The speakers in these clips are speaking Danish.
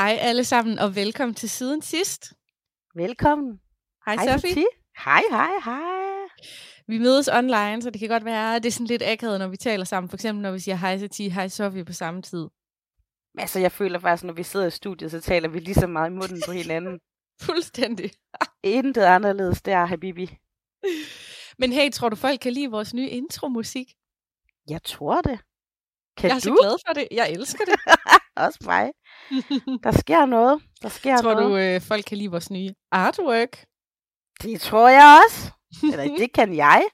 Hej alle sammen, og velkommen til Siden Sidst. Velkommen. Hej, Hej, Sofie. Sofie. Hej, hej, hej. Vi mødes online, så det kan godt være, at det er sådan lidt akavet, når vi taler sammen. For eksempel, når vi siger hej Satie, hej Sofie på samme tid. Altså, jeg føler faktisk, når vi sidder i studiet, så taler vi lige så meget i munden på hinanden. Fuldstændig. Intet anderledes der, Habibi. Men hey, tror du folk kan lide vores nye intro-musik? Jeg tror det. Kan jeg er du? så glad for det. Jeg elsker det. Også mig. Der sker noget. Der sker tror noget. du, øh, folk kan lide vores nye artwork? Det tror jeg også. Eller det kan jeg.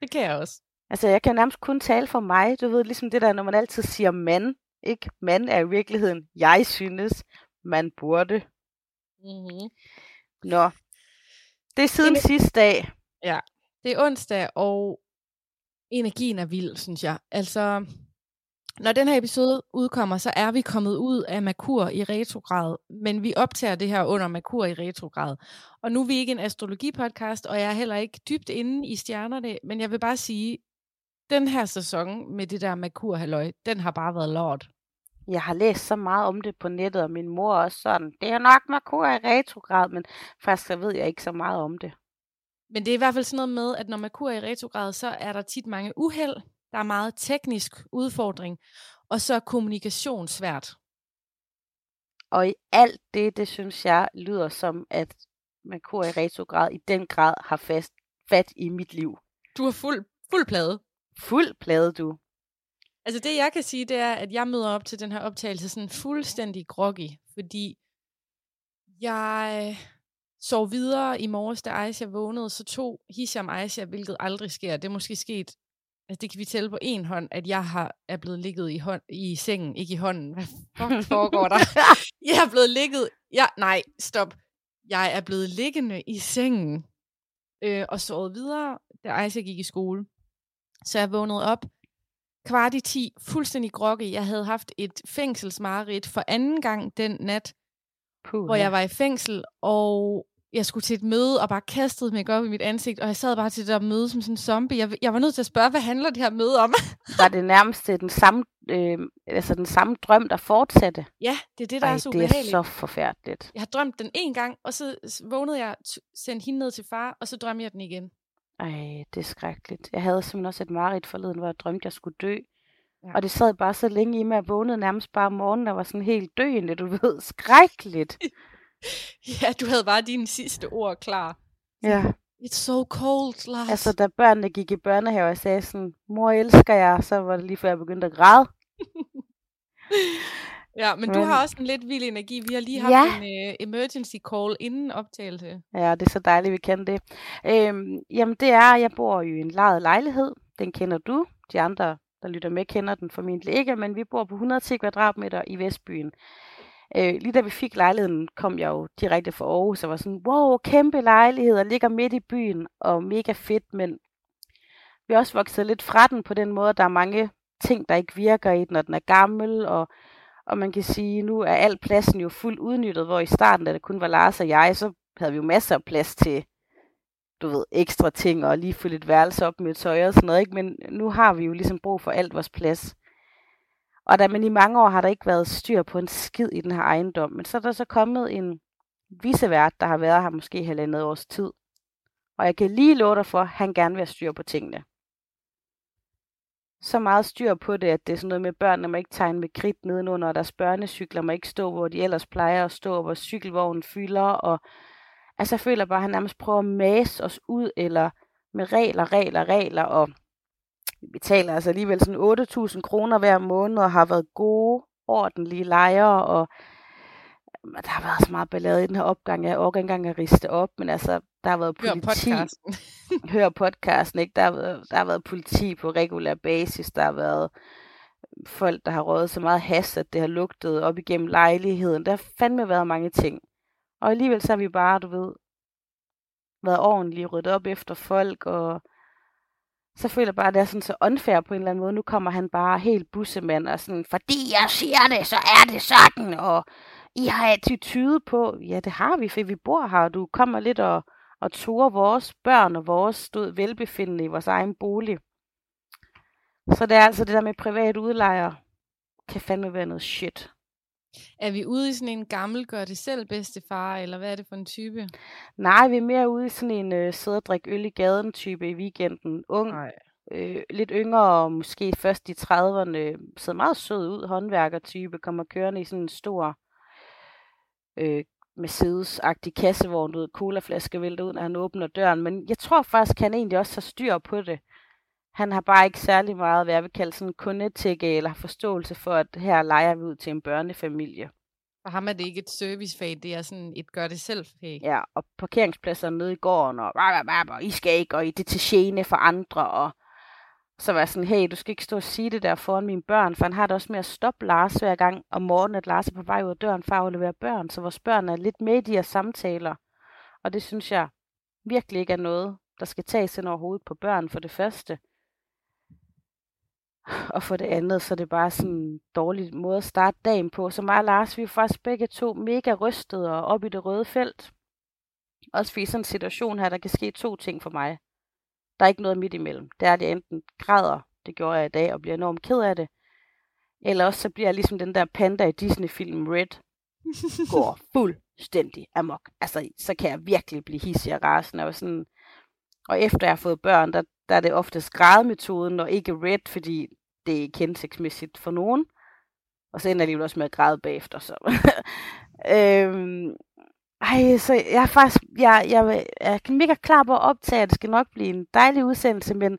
Det kan jeg også. Altså, jeg kan nærmest kun tale for mig. Du ved, ligesom det der, når man altid siger mand. Ikke? Mand er i virkeligheden, jeg synes, man burde. Mm-hmm. Nå. Det er siden Jamen- sidste dag. Det er onsdag, og energien er vild, synes jeg. Altså, når den her episode udkommer, så er vi kommet ud af Merkur i retrograd, men vi optager det her under Merkur i retrograd. Og nu er vi ikke en astrologipodcast, og jeg er heller ikke dybt inde i stjernerne, men jeg vil bare sige, den her sæson med det der merkur halløj, den har bare været lort. Jeg har læst så meget om det på nettet, og min mor også sådan, det er nok Merkur i retrograd, men faktisk så ved jeg ikke så meget om det. Men det er i hvert fald sådan noget med, at når Merkur er i retrograd, så er der tit mange uheld. Der er meget teknisk udfordring, og så er kommunikation svært. Og i alt det, det synes jeg lyder som, at Merkur i retrograd i den grad har fast, fat i mit liv. Du har fuld, fuld plade. Fuld plade, du. Altså det, jeg kan sige, det er, at jeg møder op til den her optagelse sådan fuldstændig groggy, fordi jeg sov videre i morges, da Aisha vågnede, så tog Hisham Aisha, hvilket aldrig sker. Det er måske sket, altså det kan vi tælle på en hånd, at jeg har, er blevet ligget i, hånd, i sengen, ikke i hånden. Hvad fuck foregår der? Jeg er blevet ligget, ja, nej, stop. Jeg er blevet liggende i sengen øh, og sovet videre, da Aisha gik i skole. Så jeg vågnede op kvart i 10, fuldstændig groggy. Jeg havde haft et fængselsmareridt for anden gang den nat, Puh, hvor jeg var i fængsel, og jeg skulle til et møde, og bare kastede mig op i mit ansigt, og jeg sad bare til det der møde som sådan en zombie. Jeg, jeg var nødt til at spørge, hvad handler det her møde om? Var det nærmest den samme, øh, altså den samme drøm, der fortsatte? ja, det er det, der Ej, er så det er ubehageligt. så forfærdeligt. Jeg har drømt den en gang, og så vågnede jeg, sendte hende ned til far, og så drømte jeg den igen. Ej, det er skrækkeligt. Jeg havde simpelthen også et mareridt forleden, hvor jeg drømte, jeg skulle dø. Ja. Og det sad bare så længe i mig, at jeg vågnede nærmest bare om morgenen, der var sådan helt døende, du ved. Skrækkeligt. Ja, du havde bare dine sidste ord klar. Ja, It's so cold, Lars. altså da børnene gik i børnehave, og sagde sådan, mor elsker jeg, så var det lige før jeg begyndte at græde. Ja, men du Men- har også en lidt vild energi. Vi har lige haft Ja. en uh, emergency call inden optagelse. Ja, det er så dejligt, vi kan det. Øhm, jamen det er, jeg bor jo i en lejet lejlighed. Den kender du. De andre, der lytter med, kender den formentlig ikke, men vi bor på 110 kvadratmeter i Vestbyen. Øh, lige da vi fik lejligheden, kom jeg jo direkte fra Aarhus og var sådan, wow, kæmpe lejlighed, og ligger midt i byen, og mega fedt, men vi er også vokset lidt fra den på den måde, at der er mange ting, der ikke virker i den, og den er gammel, og, og man kan sige, nu er al pladsen jo fuldt udnyttet, hvor i starten, da det kun var Lars og jeg, så havde vi jo masser af plads til, du ved, ekstra ting, og lige fylde et værelse op med tøj og sådan noget, ikke? men nu har vi jo ligesom brug for alt vores plads. Og da, men i mange år har der ikke været styr på en skid i den her ejendom. Men så er der så kommet en visevært, der har været her måske halvandet års tid. Og jeg kan lige love dig for, at han gerne vil have styr på tingene. Så meget styr på det, at det er sådan noget med børnene må ikke tegne med kridt nedenunder, og deres børnecykler må ikke stå, hvor de ellers plejer at stå, hvor cykelvognen fylder. Og altså jeg føler bare, at han nærmest prøver at mase os ud, eller med regler, regler, regler, og vi betaler altså alligevel sådan 8.000 kroner hver måned, og har været gode, ordentlige lejere, og der har været så meget ballade i den her opgang. Jeg orker ikke engang at riste op, men altså, der har været Hør politi. podcasten. Hør podcasten, ikke? Der har, været, der har været politi på regulær basis. Der har været folk, der har røget så meget has, at det har lugtet op igennem lejligheden. Der har fandme været mange ting. Og alligevel så har vi bare, du ved, været ordentligt ryddet op efter folk, og så føler jeg bare, at det er sådan så unfair på en eller anden måde. Nu kommer han bare helt bussemand, og sådan, fordi jeg siger det, så er det sådan, og I har attitude på. Ja, det har vi, for vi bor her, og du kommer lidt og, og turer vores børn og vores stod velbefindende i vores egen bolig. Så det er altså det der med privat udlejer, kan fandme være noget shit. Er vi ude i sådan en gammel gør det selv bedstefar, eller hvad er det for en type? Nej, vi er mere ude i sådan en øh, sidde og drikke øl i gaden type i weekenden. Ung, Nej. øh, lidt yngre, og måske først i 30'erne, ser meget sød ud, håndværker-type, kommer kørende i sådan en stor øh, Mercedes-agtig kassevogn, du ved, colaflaske vælter ud, når han åbner døren. Men jeg tror faktisk, han egentlig også har styr på det. Han har bare ikke særlig meget, hvad jeg vil kalde sådan kundetække, eller forståelse for, at her leger vi ud til en børnefamilie. For ham er det ikke et servicefag, det er sådan et gør det selv fag. Ja, og parkeringspladser nede i gården, og, og I skal ikke, og det er til gene for andre, og så var jeg sådan, hey, du skal ikke stå og sige det der foran mine børn, for han har det også med at stoppe Lars hver gang om morgenen, at Lars er på vej ud af døren for at aflevere børn, så vores børn er lidt med i de her samtaler. Og det synes jeg virkelig ikke er noget, der skal tages ind over hovedet på børn for det første. Og for det andet, så er det bare sådan en dårlig måde at starte dagen på. Så mig og Lars, vi er faktisk begge to mega rystede og op i det røde felt. Også fordi sådan en situation her, der kan ske to ting for mig. Der er ikke noget midt imellem. Det er, at jeg enten græder, det gjorde jeg i dag, og bliver enormt ked af det. Eller også så bliver jeg ligesom den der panda i Disney-film Red. Går fuldstændig amok. Altså, så kan jeg virkelig blive hissig og rasende. Og, sådan, og efter jeg har fået børn, der, der er det oftest grædemetoden, og ikke red, fordi det er ikke hensigtsmæssigt for nogen. Og så ender de jo også med at græde bagefter. Så. øhm, ej, så jeg er faktisk, jeg, jeg, jeg er mega klar på at optage, at det skal nok blive en dejlig udsendelse, men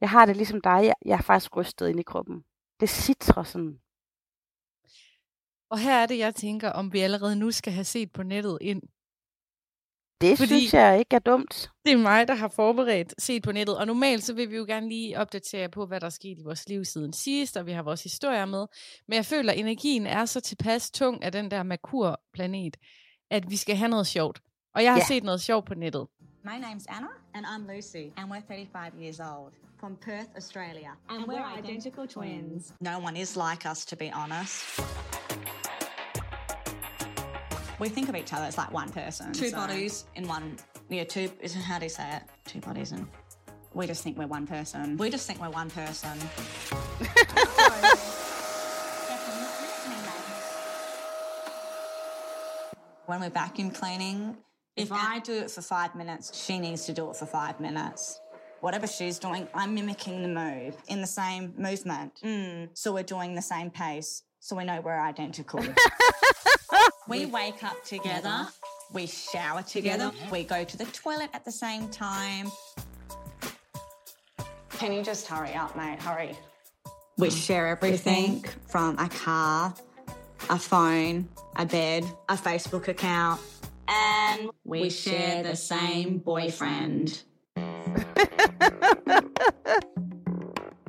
jeg har det ligesom dig, jeg, jeg er faktisk rystet ind i kroppen. Det citrer sådan. Og her er det, jeg tænker, om vi allerede nu skal have set på nettet ind. Det Fordi synes jeg ikke er dumt. Det er mig, der har forberedt set på nettet, og normalt så vil vi jo gerne lige opdatere på, hvad der er sket i vores liv siden sidst, og vi har vores historier med. Men jeg føler, at energien er så tilpas tung af den der Merkur-planet, at vi skal have noget sjovt. Og jeg har yeah. set noget sjovt på nettet. My name's Anna. And I'm Lucy. And we're 35 years old. From Perth, Australia. And, and we're, we're identical twins. No one is like us, to be honest. We think of each other as like one person. Two so bodies in one. Yeah, two. How do you say it? Two bodies and. We just think we're one person. We just think we're one person. when we're vacuum cleaning, if I do it for five minutes, she needs to do it for five minutes. Whatever she's doing, I'm mimicking the move in the same movement. Mm. So we're doing the same pace. So we know we're identical. we wake up together. We shower together. We go to the toilet at the same time. Can you just hurry up, mate? Hurry. We share everything from a car a phone, a bed, a Facebook account, and we, we share the same boyfriend.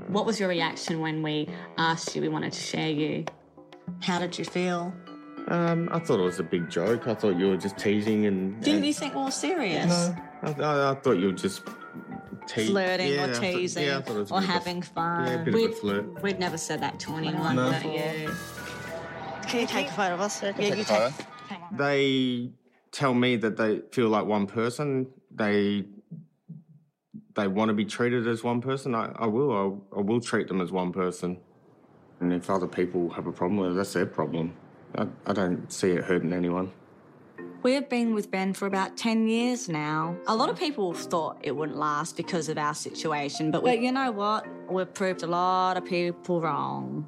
what was your reaction when we asked you we wanted to share you? How did you feel? Um, I thought it was a big joke. I thought you were just teasing and. Didn't you think we were serious? No, I, I, I thought you were just te- flirting yeah, or teasing thought, yeah, or having fun. Yeah, a bit we'd, of a flirt. We'd never said that to anyone no. but you. Can you take a photo of us? Yeah, yeah you take. They tell me that they feel like one person. They they want to be treated as one person. I, I will. I, I will treat them as one person. And if other people have a problem with it, that's their problem. I, I don't see it hurting anyone. We've been with Ben for about 10 years now. A lot of people thought it wouldn't last because of our situation, but, we, but you know what? We've proved a lot of people wrong.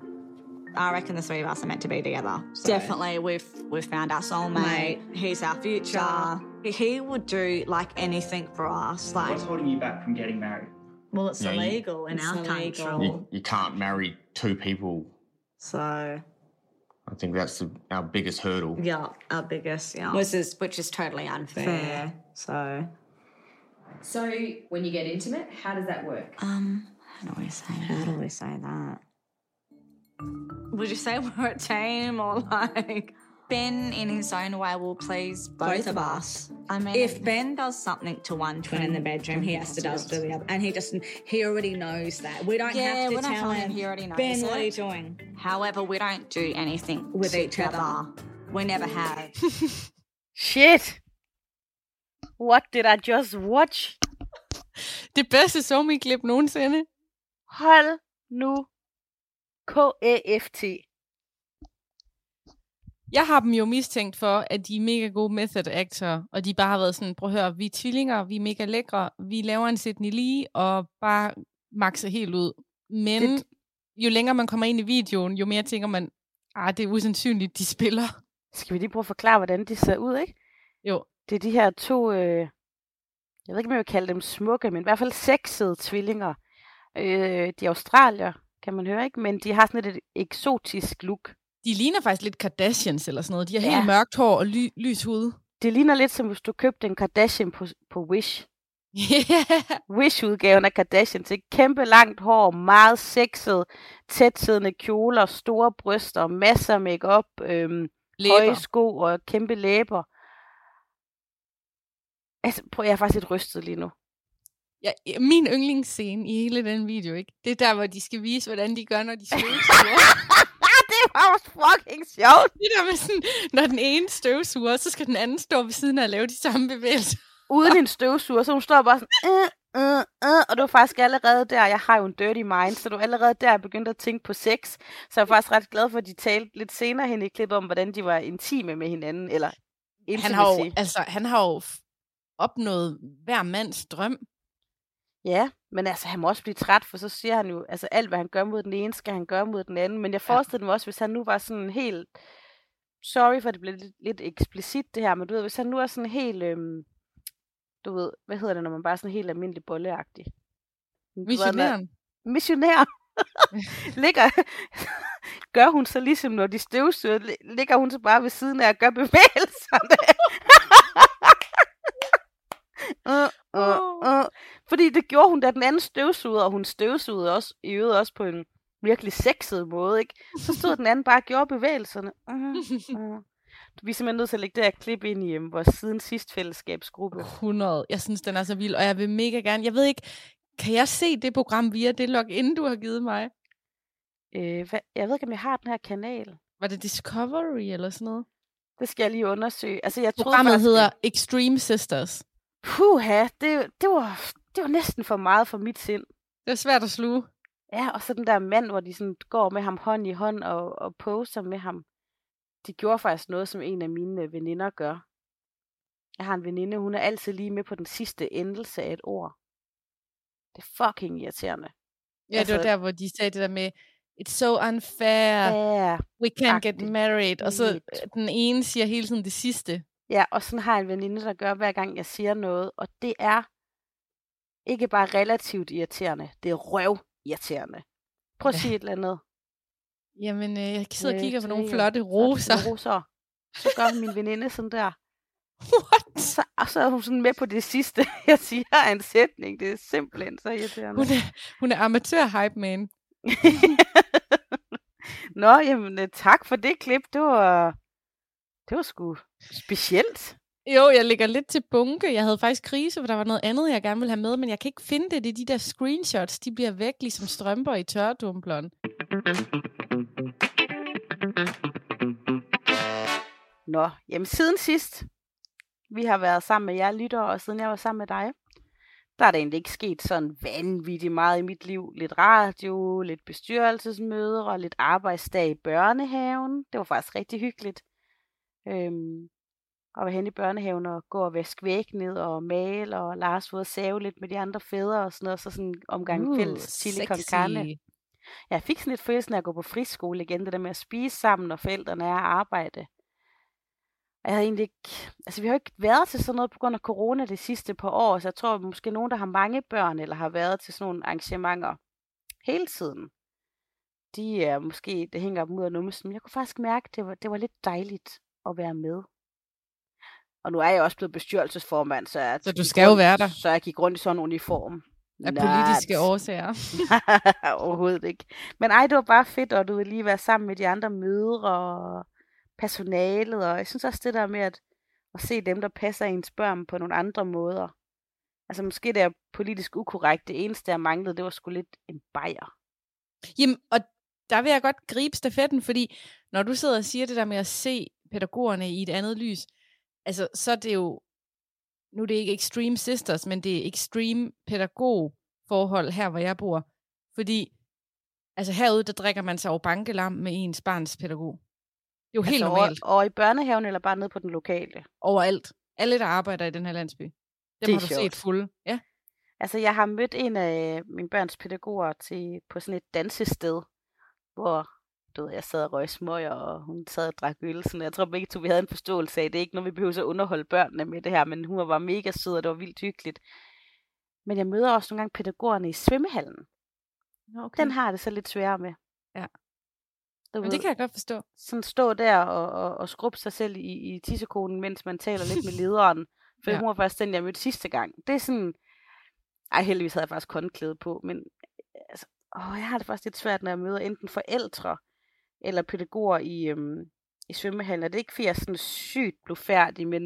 I reckon the three of us are meant to be together. So. Definitely, we've we've found our soulmate. He's our future. He would do like anything for us. Like, what's holding you back from getting married? Well, it's illegal in our illegal. country. You, you, can't marry two people. So. I think that's the, our biggest hurdle. Yeah, our biggest. Yeah, which is which is totally unfair. Fair, so. So, when you get intimate, how does that work? Um, how do we say? How do we say that? Would you say we're a team or like Ben in his own way will please both, both of us. I mean, if Ben does something to one twin in the mm. bedroom, he has to do to the other, and he just he already knows that. We don't yeah, have to tell him. He already knows Ben, it. what are you doing? However, we don't do anything with each other. We never have. Shit. What did I just watch? Det bedste somi-klip nogensinde. Hold nu K-A-F-T. Jeg har dem jo mistænkt for, at de er mega gode method actor, og de bare har været sådan, prøv at høre, vi er tvillinger, vi er mega lækre, vi laver en Sydney Lee, og bare makser helt ud. Men det... jo længere man kommer ind i videoen, jo mere tænker man, ah, det er usandsynligt, de spiller. Skal vi lige prøve at forklare, hvordan de ser ud, ikke? Jo. Det er de her to, øh, jeg ved ikke, om jeg vil kalde dem smukke, men i hvert fald sexede tvillinger. Øh, de er australier, kan man høre, ikke? Men de har sådan et, et eksotisk look. De ligner faktisk lidt Kardashians eller sådan noget. De har ja. helt mørkt hår og ly- lys hud. Det ligner lidt som hvis du købte en Kardashian på, på Wish. Yeah. Wish-udgaven af Kardashian til kæmpe langt hår, meget sexet, tætsiddende kjoler, store bryster, masser af makeup, øhm, høje sko og kæmpe læber. Altså, prøv, jeg er faktisk lidt rystet lige nu. Ja, min yndlingsscene i hele den video, ikke? Det er der, hvor de skal vise, hvordan de gør, når de støvsuger. det var også fucking sjovt. Det der med sådan, når den ene støvsuger, så skal den anden stå ved siden af og lave de samme bevægelser. Uden en støvsuger, så hun står bare sådan, øh, øh, øh, og det var faktisk allerede der, jeg har jo en dirty mind, så du allerede der begyndte at tænke på sex. Så jeg er faktisk ret glad for, at de talte lidt senere hen i klippet om, hvordan de var intime med hinanden, eller han har, jo, altså, han har jo opnået hver mands drøm. Ja, men altså, han må også blive træt, for så siger han jo, altså alt, hvad han gør mod den ene, skal han gøre mod den anden. Men jeg forestiller mig også, hvis han nu var sådan helt, sorry for, at det blev lidt, lidt eksplicit det her, men du ved, hvis han nu er sådan helt, øhm, du ved, hvad hedder det, når man bare er sådan helt almindelig bolleagtig? Missionær. Missionær. ligger, gør hun så ligesom, når de støvsuger, ligger hun så bare ved siden af og gør bevægelserne. Uh, uh, uh. Fordi det gjorde hun, da den anden støvsugede, og hun støvsugede også, i øvrigt også på en virkelig sexet måde, ikke? Så stod den anden bare og gjorde bevægelserne. Uh, uh. Vi er simpelthen nødt til at lægge det her klip ind i um, vores siden sidst fællesskabsgruppe. 100. Jeg synes, den er så vild, og jeg vil mega gerne. Jeg ved ikke, kan jeg se det program via det login, du har givet mig? Øh, hvad? Jeg ved ikke, om jeg har den her kanal. Var det Discovery eller sådan noget? Det skal jeg lige undersøge. Altså, jeg Programmet faktisk, hedder Extreme Sisters. Puha, det, det, var, det var næsten for meget for mit sind. Det er svært at sluge. Ja, og så den der mand, hvor de sådan går med ham hånd i hånd og, og poser med ham. De gjorde faktisk noget, som en af mine veninder gør. Jeg har en veninde, hun er altid lige med på den sidste endelse af et ord. Det er fucking irriterende. Ja, altså, det var der, hvor de sagde det der med, it's so unfair, yeah, we can't get married. Og så den ene siger hele tiden det sidste. Ja, og sådan har jeg en veninde, der gør, hver gang jeg siger noget. Og det er ikke bare relativt irriterende, det er røv irriterende. Prøv at sige et eller andet. Jamen, øh, jeg sidder og kigger på nogle flotte roser. roser. Så gør min veninde sådan der. What? Så, og så er hun sådan med på det sidste, jeg siger af en sætning. Det er simpelthen så irriterende. Hun er, hun er amatør-hype man. Nå, jamen øh, tak for det klip. Det var, det var sgu specielt. Jo, jeg ligger lidt til bunke. Jeg havde faktisk krise, for der var noget andet, jeg gerne ville have med, men jeg kan ikke finde det. Det er de der screenshots, de bliver væk ligesom strømper i tørdumpleren. Nå, jamen siden sidst, vi har været sammen med jer lyttere, og siden jeg var sammen med dig, der er der egentlig ikke sket sådan vanvittigt meget i mit liv. Lidt radio, lidt bestyrelsesmøder og lidt arbejdsdag i børnehaven. Det var faktisk rigtig hyggeligt. Øhm, at være hen i børnehaven og gå og vaske væk ned og male, og Lars var at save lidt med de andre fædre og sådan noget, så sådan en omgang uh, fælles chili con carne. Jeg fik sådan lidt følelsen af at gå på friskole igen, det der med at spise sammen, når forældrene er at arbejde. Og jeg havde egentlig ikke, altså vi har ikke været til sådan noget på grund af corona de sidste par år, så jeg tror måske nogen, der har mange børn, eller har været til sådan nogle arrangementer hele tiden, de er måske, det hænger dem ud af numsen, men jeg kunne faktisk mærke, at det var, det var lidt dejligt at være med. Og nu er jeg også blevet bestyrelsesformand, så, jeg så du skal jo være der. Så jeg gik rundt i sådan en uniform. Af politiske årsager. Overhovedet ikke. Men ej, det var bare fedt, at du ville lige være sammen med de andre mødre og personalet. Og jeg synes også det der med at, at se dem, der passer ens børn på nogle andre måder. Altså måske det er politisk ukorrekt. Det eneste, jeg manglede, det var sgu lidt en bajer. Jamen, og der vil jeg godt gribe stafetten, fordi når du sidder og siger det der med at se pædagogerne i et andet lys, altså så er det jo, nu er det ikke Extreme Sisters, men det er Extreme Pædagog forhold her, hvor jeg bor. Fordi, altså herude, der drikker man sig over bankelam med ens barns pædagog. Det er jo helt altså normalt. Over, over i børnehaven eller bare nede på den lokale? Overalt. Alle, der arbejder i den her landsby. Dem Det er har du sjovt. set fulde. Ja. Altså, jeg har mødt en af mine børns pædagoger til, på sådan et dansested, hvor du ved, jeg sad og røg smøger, og hun sad og drak øl. Sådan, jeg tror begge to, vi havde en forståelse af, det er ikke noget, vi behøver at underholde børnene med det her, men hun var mega sød, og det var vildt hyggeligt. Men jeg møder også nogle gange pædagogerne i svømmehallen. Okay. Den har det så lidt sværere med. Ja. Du Men det kan jeg godt forstå. sådan stå der og, og, og skrubbe sig selv i, i tissekonen, mens man taler lidt med lederen. For Ja. hun var faktisk den, jeg mødte sidste gang. Det er sådan... Ej, heldigvis havde jeg faktisk håndklæde på, men altså, åh, jeg har det faktisk lidt svært, når jeg møder enten forældre eller pædagoger i, øhm, i svømmehallen. Og Det er ikke, fordi jeg sådan sygt blufærdig, men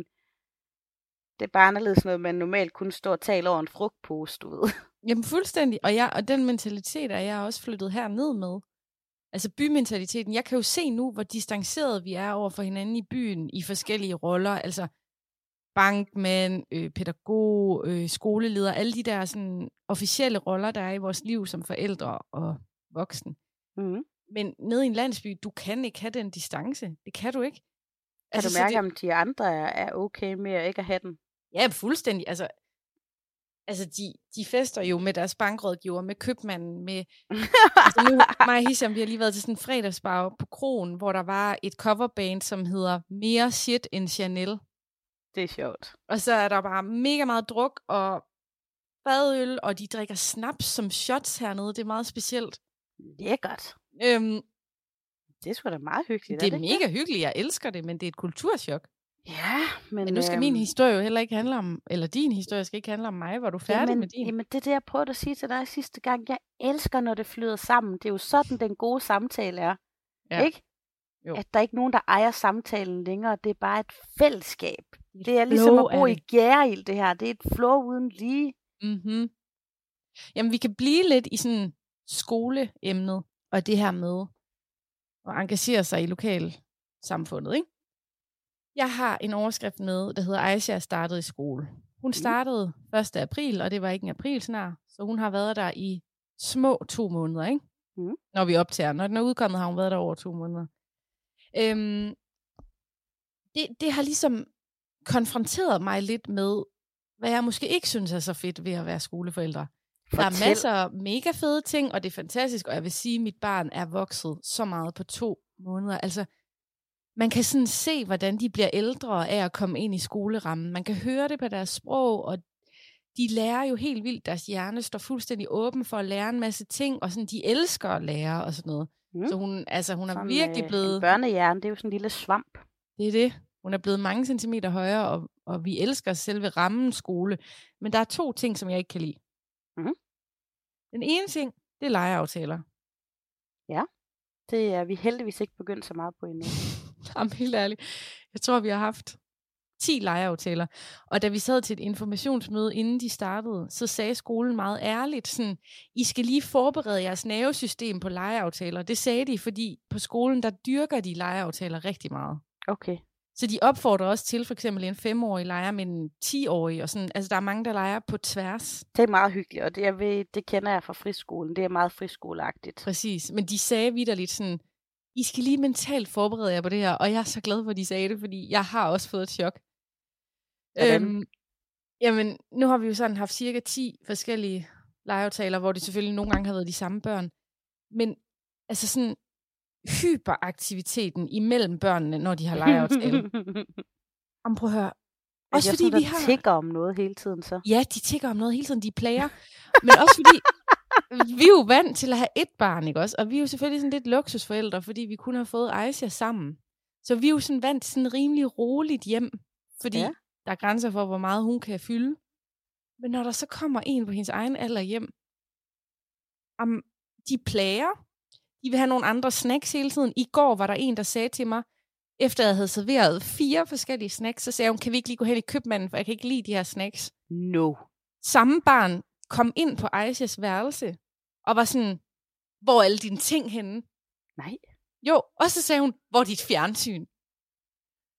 det er bare anderledes noget, man normalt kunne stå og tale over en frugtpose, du ved. Jamen fuldstændig. Og, jeg, og den mentalitet er jeg også flyttet herned med. Altså bymentaliteten. Jeg kan jo se nu, hvor distanceret vi er over for hinanden i byen i forskellige roller. Altså bankmand, øh, pædagog, øh, skoleleder, alle de der sådan, officielle roller, der er i vores liv som forældre og voksen. Mm. Men nede i en landsby, du kan ikke have den distance. Det kan du ikke. Kan du så mærke, det, om de andre er, er okay med at ikke at have den? Ja, fuldstændig. Altså, altså de, de fester jo med deres bankrådgiver, med købmanden, med... altså nu, mig og Hisham, vi har lige været til sådan en fredagsbar på kronen, hvor der var et coverband, som hedder Mere Shit end Chanel. det er sjovt. Og så er der bare mega meget druk og fadøl, og de drikker snaps som shots hernede. Det er meget specielt. Lækkert. Øhm, Det er sgu da meget hyggeligt. det er ikke mega hyggeligt. Jeg elsker det, men det er et kulturschok. Ja, men, Men nu skal øhm, min historie jo heller ikke handle om, eller din historie skal ikke handle om mig. Var du færdig jamen, med din? Jamen, det er det, jeg prøvede at sige til dig sidste gang. Jeg elsker, når det flyder sammen. Det er jo sådan, den gode samtale er. Ja. Ikke? Jo. At der er ikke nogen, der ejer samtalen længere. Det er bare et fællesskab. Et Det er ligesom flow at bo er i det. gærild, det her. Det er et flow uden lige. Mm-hmm. Jamen, vi kan blive lidt i sådan skoleemnet, og det her med at engagere sig i lokalsamfundet, ikke? Jeg har en overskrift med, der hedder Aisha startet i skole. Hun startede 1. april, og det var ikke en april snart, så hun har været der i små to måneder, ikke? Mhm. Når vi optager. Når den er udkommet, har hun været der over to måneder. Øhm, det, det har ligesom konfronteret mig lidt med, hvad jeg måske ikke synes er så fedt ved at være skoleforældre. Der er Fortæl. masser af mega fede ting, og det er fantastisk, og jeg vil sige, at mit barn er vokset så meget på to måneder. Altså, man kan sådan se, hvordan de bliver ældre af at komme ind i skolerammen. Man kan høre det på deres sprog, og de lærer jo helt vildt. Deres hjerne står fuldstændig åben for at lære en masse ting, og sådan, de elsker at lære og sådan noget. Mm. Så hun, altså, hun er virkelig øh, blevet... En børnehjerne, det er jo sådan en lille svamp. Det er det. Hun er blevet mange centimeter højere, og, og vi elsker selve rammen skole. Men der er to ting, som jeg ikke kan lide. Mhm. Den ene ting, det er legeaftaler. Det er vi heldigvis ikke begyndt så meget på endnu. Jamen, helt ærligt. Jeg tror, vi har haft 10 legeaftaler. Og da vi sad til et informationsmøde, inden de startede, så sagde skolen meget ærligt, sådan, I skal lige forberede jeres nervesystem på legeaftaler. Det sagde de, fordi på skolen, der dyrker de legeaftaler rigtig meget. Okay. Så de opfordrer også til for eksempel en femårig leger med en 10-årig. Og sådan. Altså, der er mange, der leger på tværs. Det er meget hyggeligt, og det, jeg ved, det kender jeg fra friskolen. Det er meget friskoleagtigt. Præcis. Men de sagde vidderligt sådan, I skal lige mentalt forberede jer på det her. Og jeg er så glad for, at de sagde det, fordi jeg har også fået et chok. Hvordan? jamen, nu har vi jo sådan haft cirka 10 forskellige legeaftaler, hvor det selvfølgelig nogle gange har været de samme børn. Men altså sådan hyperaktiviteten imellem børnene, når de har legeaftaler. Om prøv at høre. Også jeg fordi tror, vi der har... tigger om noget hele tiden, så. Ja, de tigger om noget hele tiden, de plager. Men også fordi, vi er jo vant til at have et barn, ikke også? Og vi er jo selvfølgelig sådan lidt luksusforældre, fordi vi kun har fået Aisha sammen. Så vi er jo sådan vant til sådan rimelig roligt hjem, fordi. Ja. der er grænser for, hvor meget hun kan fylde. Men når der så kommer en på hendes egen alder hjem, om de plager, de vil have nogle andre snacks hele tiden. I går var der en, der sagde til mig, efter jeg havde serveret fire forskellige snacks, så sagde hun, kan vi ikke lige gå hen i købmanden, for jeg kan ikke lide de her snacks No. samme barn kom ind på Aishas værelse, og var sådan, hvor er alle dine ting henne? Nej. Jo, og så sagde hun, hvor er dit fjernsyn?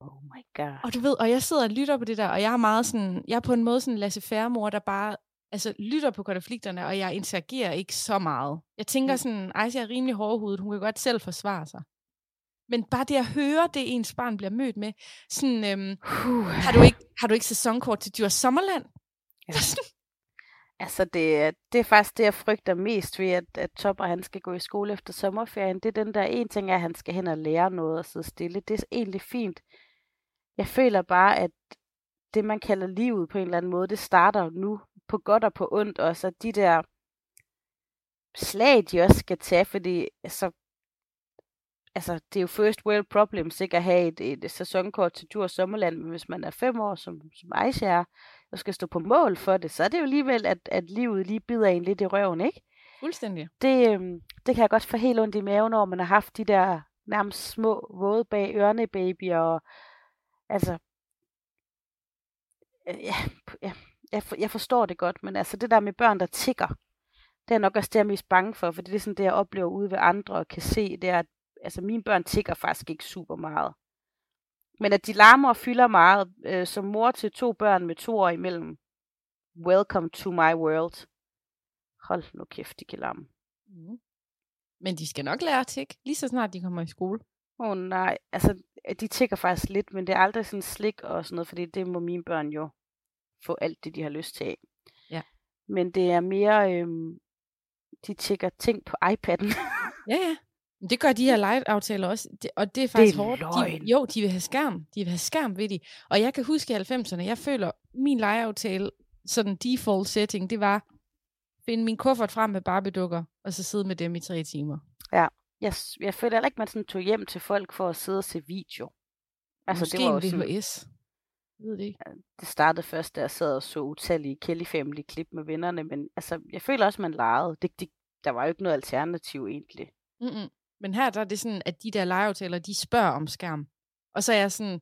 Oh my god. Og du ved, og jeg sidder og lytter på det der, og jeg er meget sådan, jeg er på en måde sådan en laissez mor der bare altså, lytter på konflikterne, og jeg interagerer ikke så meget. Jeg tænker Mm. sådan, Aisha er rimelig hårdhudet, hun kan godt selv forsvare sig. Men bare det at høre det, ens barn bliver mødt med. Sådan, øhm, Uh, har, du ikke, har du ikke sæsonkort til Djurs Sommerland? Ja. Altså, det, er- det er faktisk det, jeg frygter mest ved, at, at Topper han skal gå i skole efter sommerferien. Det er den der en ting, er, at han skal hen og lære noget og sidde stille. Det er egentlig fint. Jeg føler bare, at det, man kalder livet på en eller anden måde, det starter nu på godt og på ondt også. Og de der slag, de også skal tage, fordi altså, altså, det er jo first world problems ikke at have et, et sæsonkort til Djurs Sommerland, men hvis man er fem år, som, som Aisha er, og skal stå på mål for det, så er det jo alligevel, at, at livet lige bider en lidt i røven, ikke? Fuldstændig. Det, øhm, det kan jeg godt få helt ondt i maven, når man har haft de der nærmest små våde bag ørerne babyer, og altså, ja, p- ja jeg, for, jeg forstår det godt, men altså det der med børn, der tigger, det er nok også det, jeg er mest bange for, for det er sådan det, jeg oplever ude ved andre og kan se, det er, at altså mine børn tigger faktisk ikke super meget. Men at de larmer og fylder meget, øh, som mor til to børn med to år imellem, welcome to my world. Hold nu kæft, de kan larme. Mm. Men de skal nok lære at tikke, lige så snart de kommer i skole. Åh oh, nej, altså de tigger faktisk lidt, men det er aldrig sådan slik og sådan noget, fordi det må mine børn jo få alt det, de har lyst til af. Ja. Men det er mere, øhm, de tigger ting på iPad'en. Ja, ja. Men det gør de her live-aftaler også, det, og det er faktisk er hårdt. løgn. De, jo, de vil have skærm. De vil have skærm, ved de. Og jeg kan huske i 90'erne, jeg føler, min legeaftale, sådan default setting, det var, finde min kuffert frem med Barbie-dukker, og så sidde med dem i tre timer. jeg, s- jeg føler heller ikke, man sådan tog hjem til folk for at sidde og se video. Altså Måske det var en sådan, VHS. Jeg ved det ikke. det startede først, da jeg sad og så utallige Kelly Family klip med vennerne, men altså, jeg føler også, man legede. Det, det, der var jo ikke noget alternativ egentlig. Mm-mm. Men her der er det sådan, at de der legeaftaler, de spørger om skærm. Og så er jeg sådan,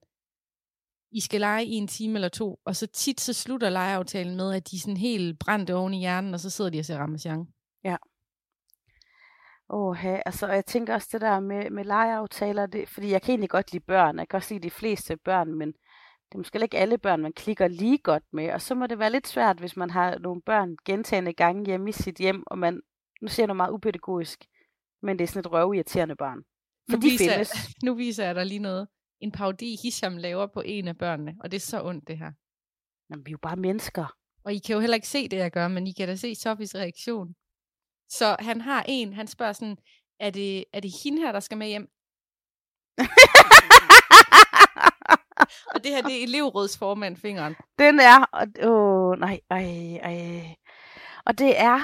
I skal lege i en time eller to, og så tit så slutter legeaftalen med, at de er sådan helt brændte oven i hjernen, og så sidder de og ser Ramachan. Åh, altså, og jeg tænker også det der med, med legeaftaler, det, fordi jeg kan egentlig godt lide børn, jeg kan også lide de fleste børn, men det er måske ikke alle børn, man klikker lige godt med, og så må det være lidt svært, hvis man har nogle børn gentagende gange hjemme i sit hjem, og man, nu siger jeg noget meget upædagogisk, men det er sådan et røvirriterende barn. For Nu de viser, findes. nu viser jeg dig lige noget. En parodi, Hisham laver på en af børnene, og det er så ondt det her. Jamen, vi er jo bare mennesker. Og I kan jo heller ikke se det, jeg gør, men I kan da se Sofis reaktion. Så han har en, han spørger sådan, er det, er det hende her, der skal med hjem? Og det her, det er elevrådsformand fingeren. Den er, og, åh, nej, ej, ej. Og det er,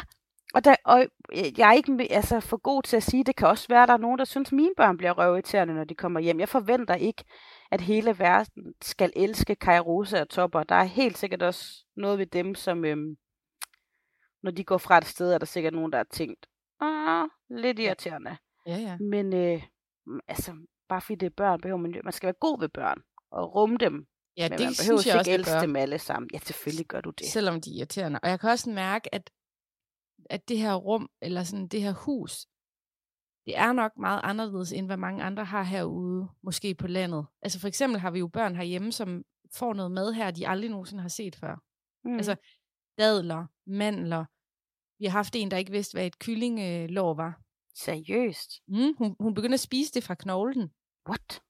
og, der, og jeg er ikke altså, for god til at sige, det kan også være, at der er nogen, der synes, at mine børn bliver røvirriterende, når de kommer hjem. Jeg forventer ikke, at hele verden skal elske Kairosa og Topper. Der er helt sikkert også noget ved dem, som øhm, når de går fra et sted, er der sikkert nogen, der har tænkt, ah, lidt irriterende. Ja, ja. Men øh, altså, bare fordi det er børn, behøver man, man skal være god ved børn og rumme dem. Ja, men det man behøver synes jeg ikke også, det elske gør. dem alle sammen. Ja, selvfølgelig gør du det. Selvom de er irriterende. Og jeg kan også mærke, at, at det her rum, eller sådan det her hus, det er nok meget anderledes, end hvad mange andre har herude, måske på landet. Altså for eksempel har vi jo børn herhjemme, som får noget mad her, de aldrig nogensinde har set før. Mm. Altså dadler, mandler. Vi har haft en, der ikke vidste, hvad et kyllingelår var. Seriøst? Mm, hun, hun begyndte at spise det fra knoglen. What?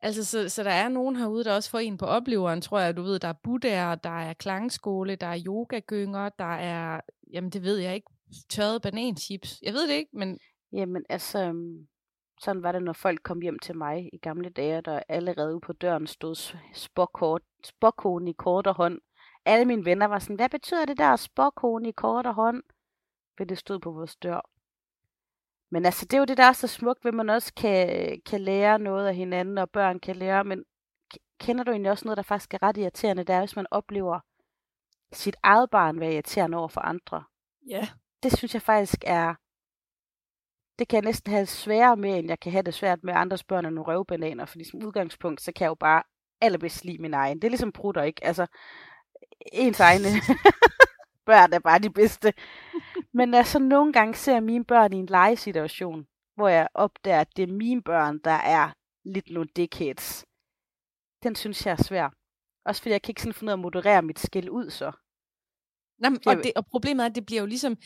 Altså, så, så der er nogen herude, der også får en på opleveren, tror jeg. Du ved, der er buddhaer, der er klangskole, der er yogagynger, der er, jamen det ved jeg ikke, tørrede bananchips. Jeg ved det ikke, men Jamen altså, øhm, sådan var det, når folk kom hjem til mig i gamle dage, der allerede ude på døren stod s- i kort og hånd. Alle mine venner var sådan, hvad betyder det der spåkone i kort og hånd? For det stod på vores dør. Men altså, det er jo det, der er så smukt, ved man også kan, kan lære noget af hinanden, og børn kan lære. Men kender du egentlig også noget, der faktisk er ret irriterende? Det er, hvis man oplever sit eget barn være irriterende over for andre ja. det synes jeg faktisk er, det kan jeg næsten have sværere med, end jeg kan have det svært med andres børn og nogle røvbananer, fordi som udgangspunkt, så kan jeg jo bare allerbedst lide min egen. Det er ligesom prutter, ikke? Altså, ens egne børn er bare de bedste. Men så nogle gange ser mine børn i en legesituation, hvor jeg opdager, at det er mine børn, der er lidt nogle dickheads, den synes jeg er svær. Også fordi jeg kan ikke sådan finde ud af at moderere mit skæld ud så. Nå, men, Jeg og, det, og problemet er, at det bliver jo ligesom,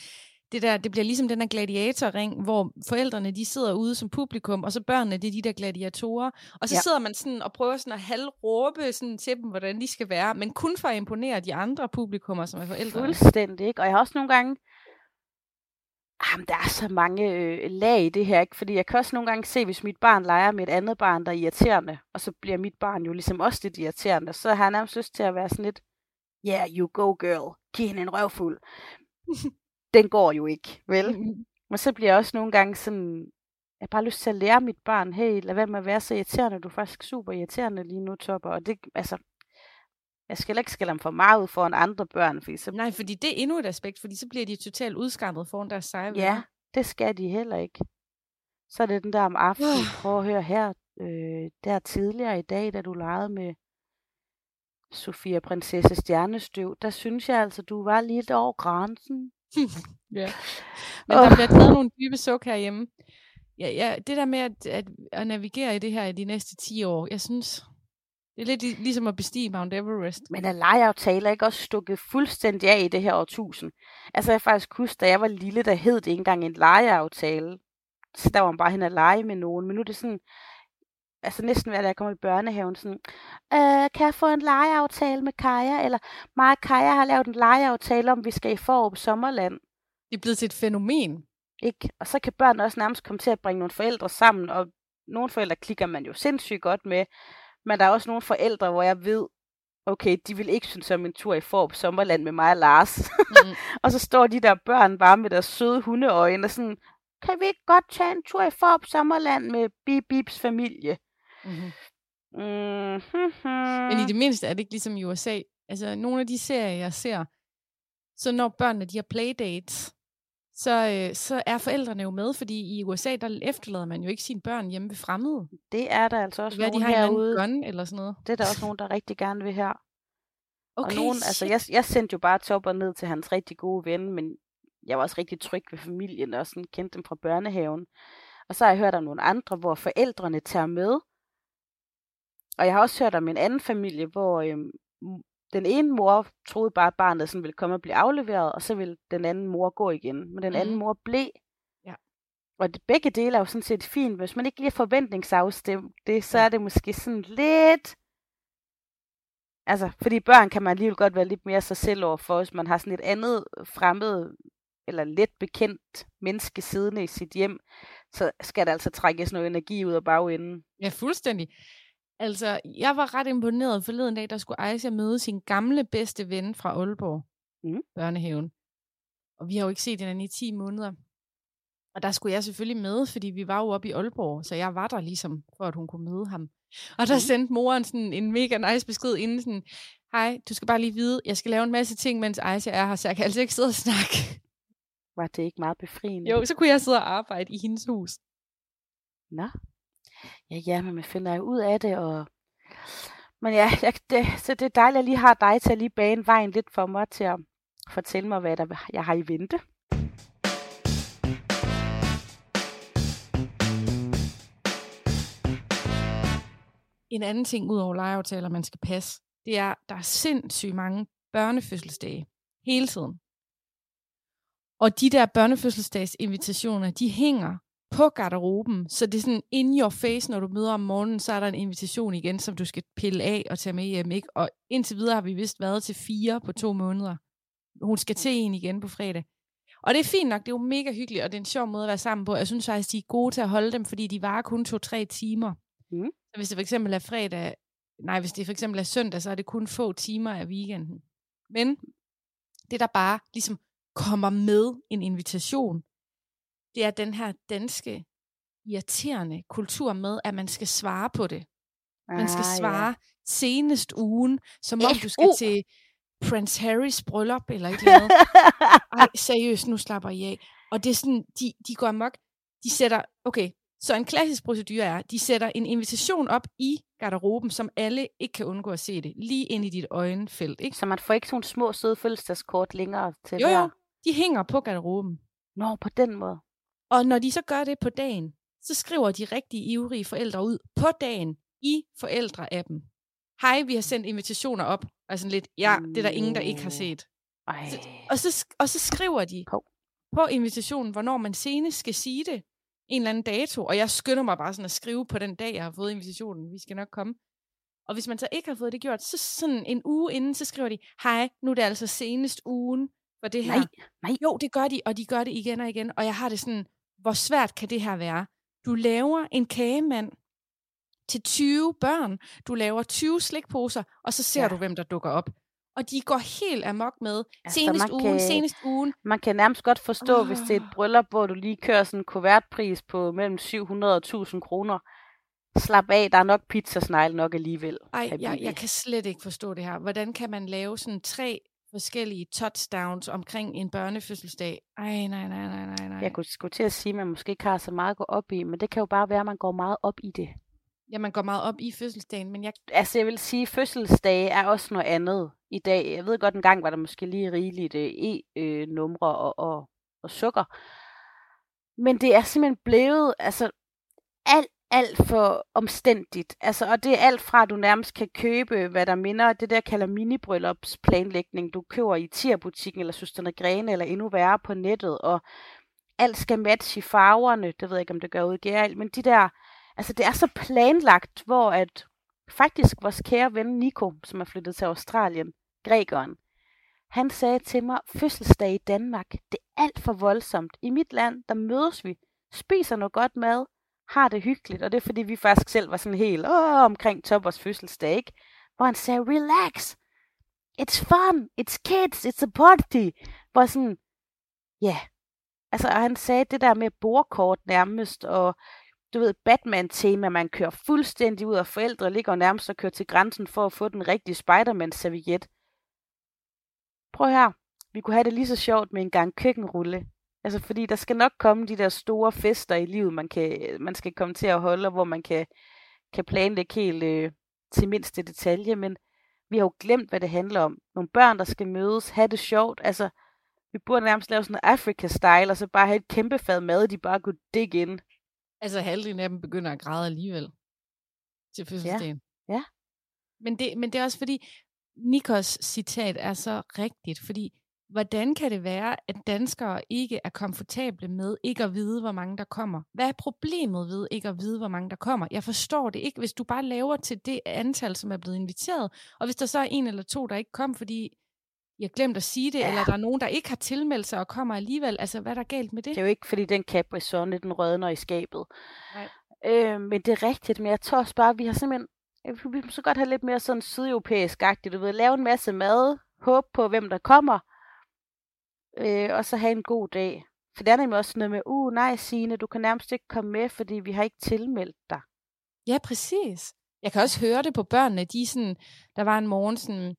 det, der, det bliver ligesom den der gladiatorring, hvor forældrene de sidder ude som publikum, og så børnene, det er de der gladiatorer. Og så Ja. sidder man sådan og prøver sådan at halvråbe sådan til dem, hvordan de skal være, men kun for at imponere de andre publikummer, som er forældre. Fuldstændig, ikke? Og jeg har også nogle gange... Jamen, der er så mange øh, lag i det her, ikke? Fordi jeg kan også nogle gange se, hvis mit barn leger med et andet barn, der er irriterende, og så bliver mit barn jo ligesom også lidt irriterende, så har jeg nærmest lyst til at være sådan lidt, yeah, you go girl, giv hende en røvfuld. Den går jo ikke, vel? Men så bliver jeg også nogle gange sådan, jeg har bare lyst til at lære mit barn, hey, lad være med at være så irriterende, du er faktisk super irriterende lige nu, Topper. Og det, altså, jeg skal ikke skælde ham for meget ud foran andre børn, fordi så, Nej, fordi det er endnu et aspekt, fordi så bliver de totalt udskammet foran deres seje ja, det skal de heller ikke. Så er det den der om aftenen, prøv at høre her, øh, der tidligere i dag, da du legede med Sofia Prinsesse Stjernestøv, der synes jeg altså, du var lidt over grænsen. Ja. Men Åh. der bliver taget nogle dybe suk herhjemme. Ja, ja, det der med at, at, at navigere i det her i de næste 10 år, jeg synes, det er lidt lig- ligesom at bestige Mount Everest. Men er legeaftaler ikke også stukket fuldstændig af i det her årtusind? Altså jeg faktisk huske, da jeg var lille, der hed det ikke engang en legeaftale. Så der var man bare hen og lege med nogen. Men nu er det sådan, altså næsten hver dag jeg kommer i børnehaven, sådan, øh, kan jeg få en legeaftale med Kaja? Eller mig og Kaja har lavet en legeaftale om, vi skal i Forup Sommerland. Det er blevet til et fænomen. Ikke? Og så kan børn også nærmest komme til at bringe nogle forældre sammen, og nogle forældre klikker man jo sindssygt godt med, men der er også nogle forældre, hvor jeg ved, okay, de vil ikke synes om en tur i Forup Sommerland med mig og Lars. Mm. og så står de der børn bare med deres søde hundeøjne og sådan, kan vi ikke godt tage en tur i Forup Sommerland med Bip Bips familie? Mm-hmm. Mm-hmm. Men i det mindste er det ikke ligesom i USA. Altså, nogle af de serier, jeg ser, så når børnene de har playdates, så, øh, så er forældrene jo med, fordi i USA, der efterlader man jo ikke sine børn hjemme ved fremmede. Det er der altså også Hvad de nogen har en eller herude. gun eller sådan noget. Det er der også nogen, der rigtig gerne vil her. Okay, og nogen, altså jeg, jeg sendte jo bare Topper ned til hans rigtig gode ven, men jeg var også rigtig tryg ved familien, og sådan kendte dem fra børnehaven. Og så har jeg hørt om nogle andre, hvor forældrene tager med. Og jeg har også hørt om en anden familie, hvor øhm, den ene mor troede bare, at barnet sådan ville komme og blive afleveret, og så ville den anden mor gå igen. Men den anden Mhm. mor blev. Ja. Og det, begge dele er jo sådan set fint. Hvis man ikke lige er forventningsafstemt det, så Ja. er det måske sådan lidt Altså, fordi børn kan man alligevel godt være lidt mere sig selv overfor, hvis man har sådan et andet fremmed eller let bekendt menneske siddende i sit hjem, så skal der altså trækkes noget energi ud af bagenden. Ja, fuldstændig. Altså, jeg var ret imponeret forleden dag, der skulle Aisha møde sin gamle bedste ven fra Aalborg, Mhm. børnehaven. Og vi har jo ikke set hinanden i 10 måneder. Og der skulle jeg selvfølgelig med, fordi vi var jo oppe i Aalborg, så jeg var der ligesom, for at hun kunne møde ham. Og der Mhm. sendte moren sådan en mega nice besked inden sådan, hej, du skal bare lige vide, jeg skal lave en masse ting, mens Aisha er her, så jeg kan altså ikke sidde og snakke. Var det ikke meget befriende? Jo, så kunne jeg sidde og arbejde i hendes hus. Nå. Ja, ja, men man finder jo ud af det, og... Men ja, jeg, det, så det er dejligt, at jeg lige har dig til at lige bane vejen lidt for mig til at fortælle mig, hvad der, jeg har i vente. En anden ting ud over legeaftaler, man skal passe, det er, der er sindssygt mange børnefødselsdage hele tiden. Og de der børnefødselsdagsinvitationer, de hænger på garderoben, så det er sådan in your face, når du møder om morgenen, så er der en invitation igen, som du skal pille af og tage med hjem. Ikke? Og indtil videre har vi vist været til fire på to måneder. Hun skal til en igen på fredag. Og det er fint nok, det er jo mega hyggeligt, og det er en sjov måde at være sammen på. Jeg synes faktisk, de er gode til at holde dem, fordi de varer kun to-tre timer. Mm. Så hvis det for eksempel er fredag, nej, hvis det for eksempel er søndag, så er det kun få timer af weekenden. Men det, der bare ligesom kommer med en invitation, det er den her danske irriterende kultur med, at man skal svare på det. Man skal Ah, svare ja. senest ugen, som om du skal FU. til Prince Harrys bryllup eller et eller andet. Ej, seriøst, nu slapper I af. Og det er sådan, de, de går amok. De sætter, okay, så en klassisk procedure er, de sætter en invitation op i garderoben, som alle ikke kan undgå at se det, lige ind i dit øjenfelt, ikke? Så man får ikke sådan små søde fødselsdagskort længere til Jo, jo, de hænger på garderoben. Nå, på den måde. Og når de så gør det på dagen, så skriver de rigtig ivrige forældre ud på dagen i forældreappen. Hej, vi har sendt invitationer op. Og sådan lidt, ja, det er der ingen, der ikke har set. Ej. Og så, og så skriver de, Hov. på invitationen, hvornår man senest skal sige det. En eller anden dato. Og jeg skynder mig bare sådan at skrive på den dag, jeg har fået invitationen. Vi skal nok komme. Og hvis man så ikke har fået det gjort, så sådan en uge inden, så skriver de, hej, nu er det altså senest ugen for det her. Nej, nej. Jo, det gør de, og de gør det igen og igen. Og jeg har det sådan, hvor svært kan det her være? Du laver en kagemand til 20 børn. Du laver 20 slikposer, og så ser ja. Ja. du, hvem der dukker op. Og de går helt amok med, Altså, senest ugen, kan- senest ugen. Man kan nærmest godt forstå, oh. hvis det er et Åh. bryllup, hvor du lige kører sådan en kuvertpris på mellem 700 og 1000 kroner. Slap af, der er nok pizzasnegle nok alligevel. Ej, jeg, jeg kan slet ikke forstå det her. Hvordan kan man lave sådan tre forskellige touchdowns omkring en børnefødselsdag? Ej, nej, nej, nej, nej, nej. Jeg kunne skulle til at sige, at man måske ikke har så meget at gå op i, men det kan jo bare være, at man går meget op i det. Ja, man går meget op i fødselsdagen, men jeg, Altså, jeg vil sige, at fødselsdage er også noget andet i dag. Jeg ved godt, en gang var der måske lige rigeligt øh, e-numre og, og, og sukker. Men det er simpelthen blevet altså, alt, alt for omstændigt. Altså, og det er alt fra, at du nærmest kan købe, hvad der minder det der kalder mini-bryllupsplanlægning, du køber i tierbutikken eller Søsterne Grene eller endnu værre på nettet, og alt skal matche i farverne. Det ved jeg ikke, om det gør ud i GRL, men de der, altså det er så planlagt, hvor at faktisk vores kære ven Nico, som er flyttet til Australien, grækeren, han sagde til mig, fødselsdag i Danmark, det er alt for voldsomt. I mit land, der mødes vi, spiser noget godt mad, har det hyggeligt, og det er fordi, vi faktisk selv var sådan helt åh, omkring Toppers fødselsdag, ikke? Hvor han sagde, relax, it's fun, it's kids, it's a party. Hvor sådan, ja, yeah. altså og han sagde det der med bordkort nærmest, og du ved, Batman-tema, man kører fuldstændig ud, og forældre ligger nærmest og kører til grænsen for at få den rigtige Spider-Man-serviet. Prøv her, vi kunne have det lige så sjovt med en gang køkkenrulle. Altså, fordi der skal nok komme de der store fester i livet, man, kan, man skal komme til at holde, og hvor man kan, kan planlægge helt øh, til mindste detalje, men vi har jo glemt, hvad det handler om. Nogle børn, der skal mødes, have det sjovt. Altså, vi burde nærmest lave sådan en Africa-style, og så bare have et kæmpe fad mad, de bare kunne digge ind. altså halvdelen af dem begynder at græde alligevel til fødselsdagen. Ja. Men det, men det er også fordi, Nikos citat er så rigtigt, fordi hvordan kan det være, at danskere ikke er komfortable med ikke at vide, hvor mange der kommer? Hvad er problemet ved ikke at vide, hvor mange der kommer? Jeg forstår det ikke, hvis du bare laver til det antal, som er blevet inviteret, og hvis der så er en eller to, der ikke kom, fordi jeg glemt at sige det, ja. Eller der er nogen, der ikke har tilmeldt sig og kommer alligevel. Altså, hvad er der galt med det? Det er jo ikke, fordi den Capri Sonne, den rødner i skabet. Nej. Øh, men det er rigtigt, men jeg tror også bare, at vi har simpelthen, vi må så godt have lidt mere sådan sydeuropæisk-agtigt, du ved, lave en masse mad, håbe på, hvem der kommer, øh, og så have en god dag. For det er nemlig også noget med, uh, nej Signe, du kan nærmest ikke komme med, fordi vi har ikke tilmeldt dig. Ja, præcis. Jeg kan også høre det på børnene. De sådan, der var en morgen sådan,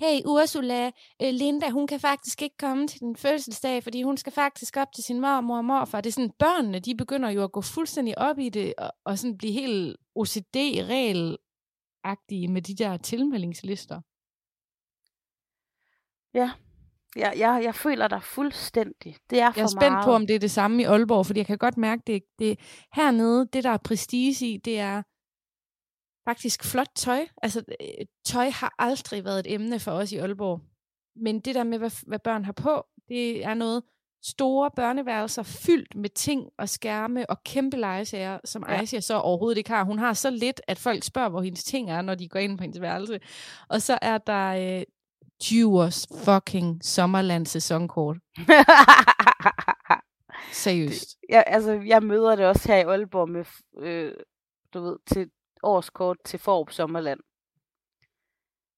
hey Ursula, øh, Linda, hun kan faktisk ikke komme til den fødselsdag, fordi hun skal faktisk op til sin mormor og morfar. Det er sådan, børnene, de begynder jo at gå fuldstændig op i det, og, og sådan blive helt OCD-regel-agtige med de der tilmeldingslister. Ja, jeg, jeg, jeg føler dig fuldstændig. Det er for Jeg er spændt meget. på, om det er det samme i Aalborg, fordi jeg kan godt mærke, det, det hernede, det der er prestige i, det er faktisk flot tøj. Altså, øh, tøj har aldrig været et emne for os i Aalborg. Men det der med, hvad, hvad børn har på, det er noget store børneværelser fyldt med ting og skærme og kæmpe legesager, som ja. Ja. Aisha så overhovedet ikke har. Hun har så lidt, at folk spørger, hvor hendes ting er, når de går ind på hendes værelse. Og så er der øh, 20 års fucking sommerland sæsonkort. Seriøst. jeg, altså, jeg møder det også her i Aalborg med, øh, du ved, til årskort til Forop Sommerland.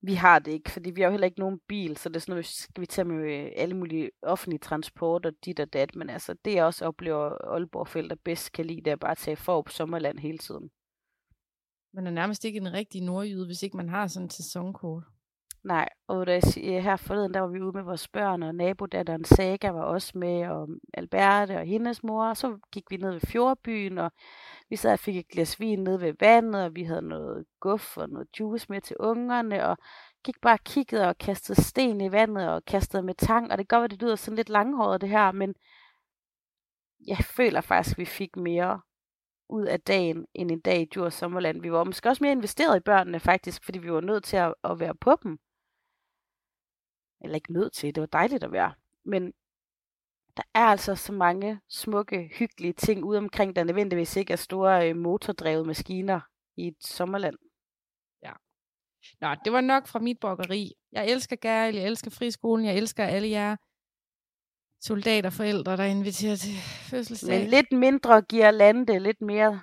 Vi har det ikke, fordi vi har jo heller ikke nogen bil, så det er sådan noget, skal vi tage med øh, alle mulige offentlige transport og dit og dat, men altså, det jeg også oplever Aalborg forældre bedst kan lide, det er bare at tage Forop Sommerland hele tiden. Man er nærmest ikke en rigtig nordjyde, hvis ikke man har sådan et sæsonkort. Nej, og da jeg siger, her forleden, der var vi ude med vores børn, og nabodatteren Saga var også med, og Alberte og hendes mor, og så gik vi ned ved fjordbyen, og vi sad og fik et glas vin ned ved vandet, og vi havde noget guf og noget juice med til ungerne, og gik bare og kiggede og kastede sten i vandet, og kastede med tang, og det kan godt være, det lyder sådan lidt langhåret det her, men jeg føler faktisk, at vi fik mere ud af dagen, end en dag i Djurs Sommerland. Vi var måske også mere investeret i børnene faktisk, fordi vi var nødt til at, at være på dem eller ikke nødt til, det var dejligt at være. Men der er altså så mange smukke, hyggelige ting ude omkring, der nødvendigvis ikke er store øh, motordrevede maskiner i et sommerland. Nå, det var nok fra mit brokkeri. Jeg elsker Gærl, jeg elsker friskolen, jeg elsker alle jer soldater, forældre, der inviterer til fødselsdag. Men lidt mindre giver landet lidt mere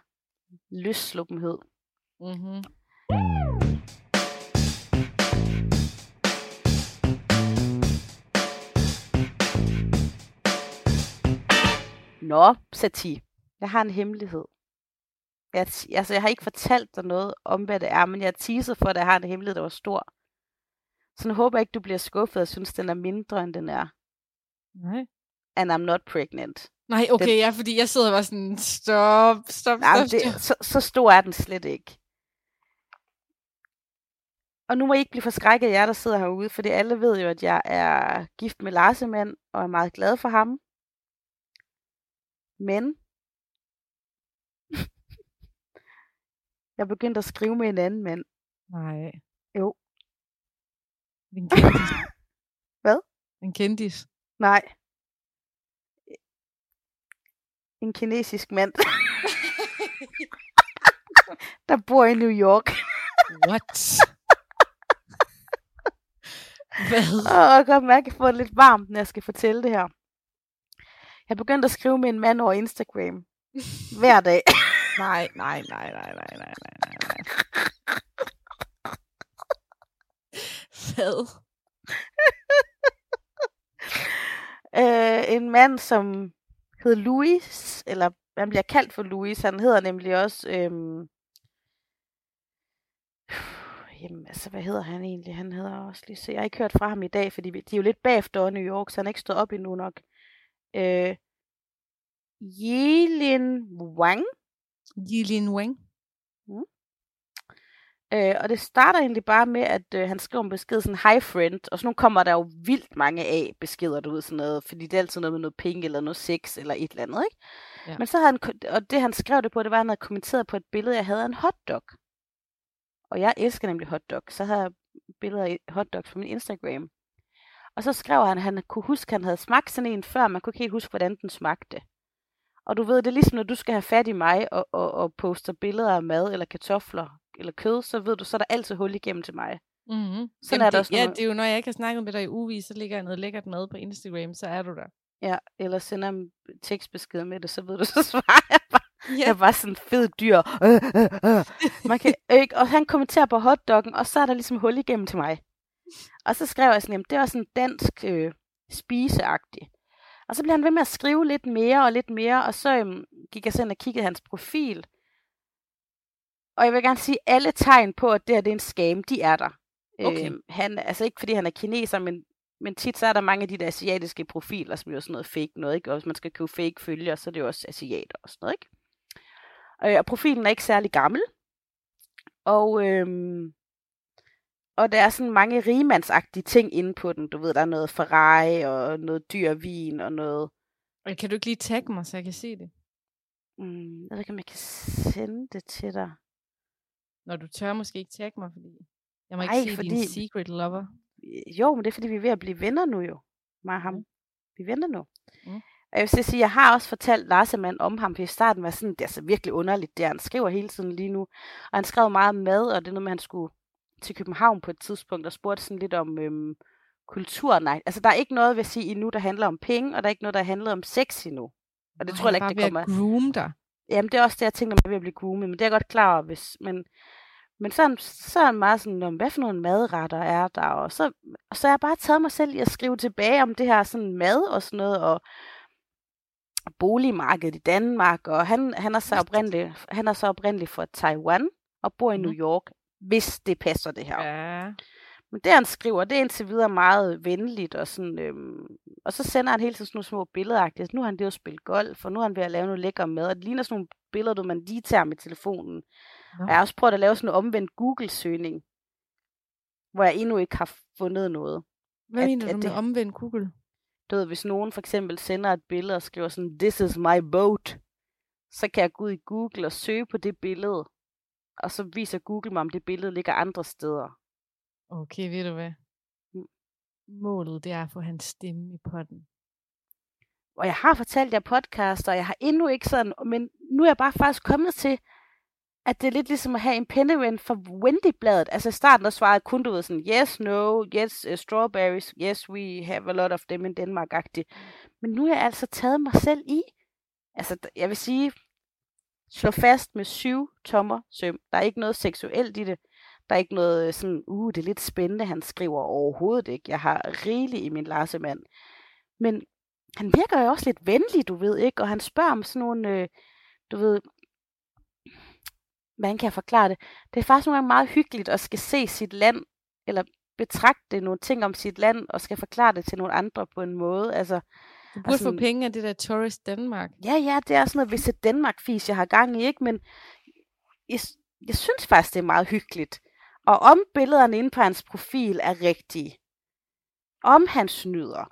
løssluppenhed. Mm-hmm. Nå, Sati, jeg har en hemmelighed. Jeg, altså, jeg har ikke fortalt dig noget om, hvad det er, men jeg teaser for, at jeg har en hemmelighed, der var stor. Så nu håber jeg ikke, du bliver skuffet og synes, den er mindre, end den er. Nej. And I'm not pregnant. Nej, okay, Den- ja, fordi jeg sidder bare sådan, stop, stop, Nej, stop, stop. det, så, så stor er den slet ikke. Og nu må I ikke blive forskrækket af jer, der sidder herude, fordi alle ved jo, at jeg er gift med Larsemand, og er meget glad for ham. Men jeg begyndte at skrive med en anden mand. Nej. Jo. En kendis. Hvad? En kendis. Nej. En kinesisk mand, der bor i New York. What? Hvad? Og jeg kan godt mærke, at jeg får det lidt varmt, når jeg skal fortælle det her. Jeg begyndte at skrive med en mand over Instagram. Hver dag. nej, nej, nej, nej, nej, nej, nej, nej. Hvad? øh, en mand, som hed Louis, eller han bliver kaldt for Louis. Han hedder nemlig også... Øhm, jamen altså, hvad hedder han egentlig? Han hedder også lige så... Jeg har ikke hørt fra ham i dag, fordi de er jo lidt bagefter i New York, så han er ikke stået op endnu nok. Øh, Yilin Wang. Yilin Wang. Øh, og det starter egentlig bare med, at øh, han skriver en besked sådan, hi friend, og så nu kommer der jo vildt mange af beskeder derud, sådan noget, fordi det er altid noget med noget penge, eller noget sex, eller et eller andet, ikke? Ja. Men så havde han, og det han skrev det på, det var, at han havde kommenteret på et billede, jeg havde af en hotdog. Og jeg elsker nemlig hotdog, så havde jeg billeder af hotdogs på min Instagram. Og så skrev han, at han kunne huske, at han havde smagt sådan en før, man kunne ikke helt huske, hvordan den smagte. Og du ved, det er ligesom, når du skal have fat i mig og, og, og poster billeder af mad, eller kartofler, eller kød, så ved du, så er der altid hul igennem til mig. Mm-hmm. Sådan er der det, også Ja, nogle- det er jo, når jeg ikke har snakket med dig i ugevis, så ligger jeg noget lækkert mad på Instagram, så er du der. Ja, eller sender en tekstbesked med det, så ved du, så svarer jeg bare. Ja. Jeg er bare sådan en fed dyr. Øh, øh, øh. Man kan, ikke? Og han kommenterer på hotdoggen, og så er der ligesom hul igennem til mig. Og så skrev jeg sådan, jamen, det var sådan dansk øh, spiseagtigt. Og så blev han ved med at skrive lidt mere og lidt mere, og så øhm, gik jeg så ind og kiggede hans profil. Og jeg vil gerne sige, alle tegn på, at det her det er en scam, de er der. Okay. Øhm, han, altså ikke fordi han er kineser, men, men tit så er der mange af de der asiatiske profiler, som jo sådan noget fake noget, ikke? Og hvis man skal købe fake følgere, så er det jo også asiater og sådan noget, ikke? Øh, og profilen er ikke særlig gammel. Og, øhm, og der er sådan mange rigemandsagtige ting inde på den. Du ved, der er noget Ferrari og noget dyr vin og noget... Og Kan du ikke lige tagge mig, så jeg kan se det? Mm, jeg ved ikke, om jeg kan sende det til dig. Når du tør måske ikke tagge mig, fordi jeg må Nej, ikke se fordi- din secret lover. Jo, men det er, fordi vi er ved at blive venner nu jo. Mig og ham. Mm. Vi venter nu. Mm. Og jeg vil så sige, jeg har også fortalt Larsemann om ham, for i starten var sådan, det er altså virkelig underligt, det han skriver hele tiden lige nu. Og han skrev meget mad, og det er noget med, at han skulle til København på et tidspunkt, og spurgte sådan lidt om øhm, kultur. Nej, altså der er ikke noget, vil sige, endnu, der handler om penge, og der er ikke noget, der handler om sex endnu. Og det Nå, tror jeg ikke, det ved kommer... at groom dig. Jamen, det er også det, jeg tænker, man er ved at blive groomet, men det er jeg godt klar over, hvis... Men, men så, han- så er han meget sådan, om, hvad for nogle madretter er der? Og så, og så har jeg bare taget mig selv i at skrive tilbage om det her sådan mad og sådan noget, og boligmarkedet i Danmark, og han, han, er så oprindelig, han er så oprindelig fra Taiwan, og bor i New Mhm. York, hvis det passer det her. Ja. Men det han skriver, det er indtil videre meget venligt, og, sådan, øhm, og så sender han hele tiden sådan nogle små billeder. Nu har han det at spille golf, og nu er han ved at lave noget lækker mad, og det ligner sådan nogle billeder, du man lige tager med telefonen. Nå. Og jeg har også prøvet at lave sådan en omvendt Google-søgning, hvor jeg endnu ikke har fundet noget. Hvad At- mener at du med det- omvendt Google? Du ved, hvis nogen for eksempel sender et billede og skriver sådan, this is my boat, så kan jeg gå ud i Google og søge på det billede, og så viser Google mig, om det billede ligger andre steder. Okay, ved du hvad? Mm. Målet, det er at få hans stemme i potten. og jeg har fortalt jer podcast, og jeg har endnu ikke sådan, men nu er jeg bare faktisk kommet til, at det er lidt ligesom at have en penneven for Wendy-bladet. Altså i starten, der svarede kun, du ved, sådan, yes, no, yes, uh, strawberries, yes, we have a lot of them in Denmark-agtigt. Men nu har jeg altså taget mig selv i. Altså, jeg vil sige, slå fast med syv tommer søm. Der er ikke noget seksuelt i det. Der er ikke noget øh, sådan, uh, det er lidt spændende, han skriver overhovedet ikke. Jeg har rigeligt i min larsemand. Men han virker jo også lidt venlig, du ved, ikke? Og han spørger om sådan nogle, øh, du ved, hvordan kan jeg forklare det? Det er faktisk nogle gange meget hyggeligt at skal se sit land, eller betragte nogle ting om sit land, og skal forklare det til nogle andre på en måde. Altså, du burde altså, få penge af det der Tourist Danmark. Ja, ja, det er sådan noget Visit Danmark-fis, jeg har gang i, ikke? Men jeg, jeg synes faktisk, det er meget hyggeligt. Og om billederne inde på hans profil er rigtige, om han snyder,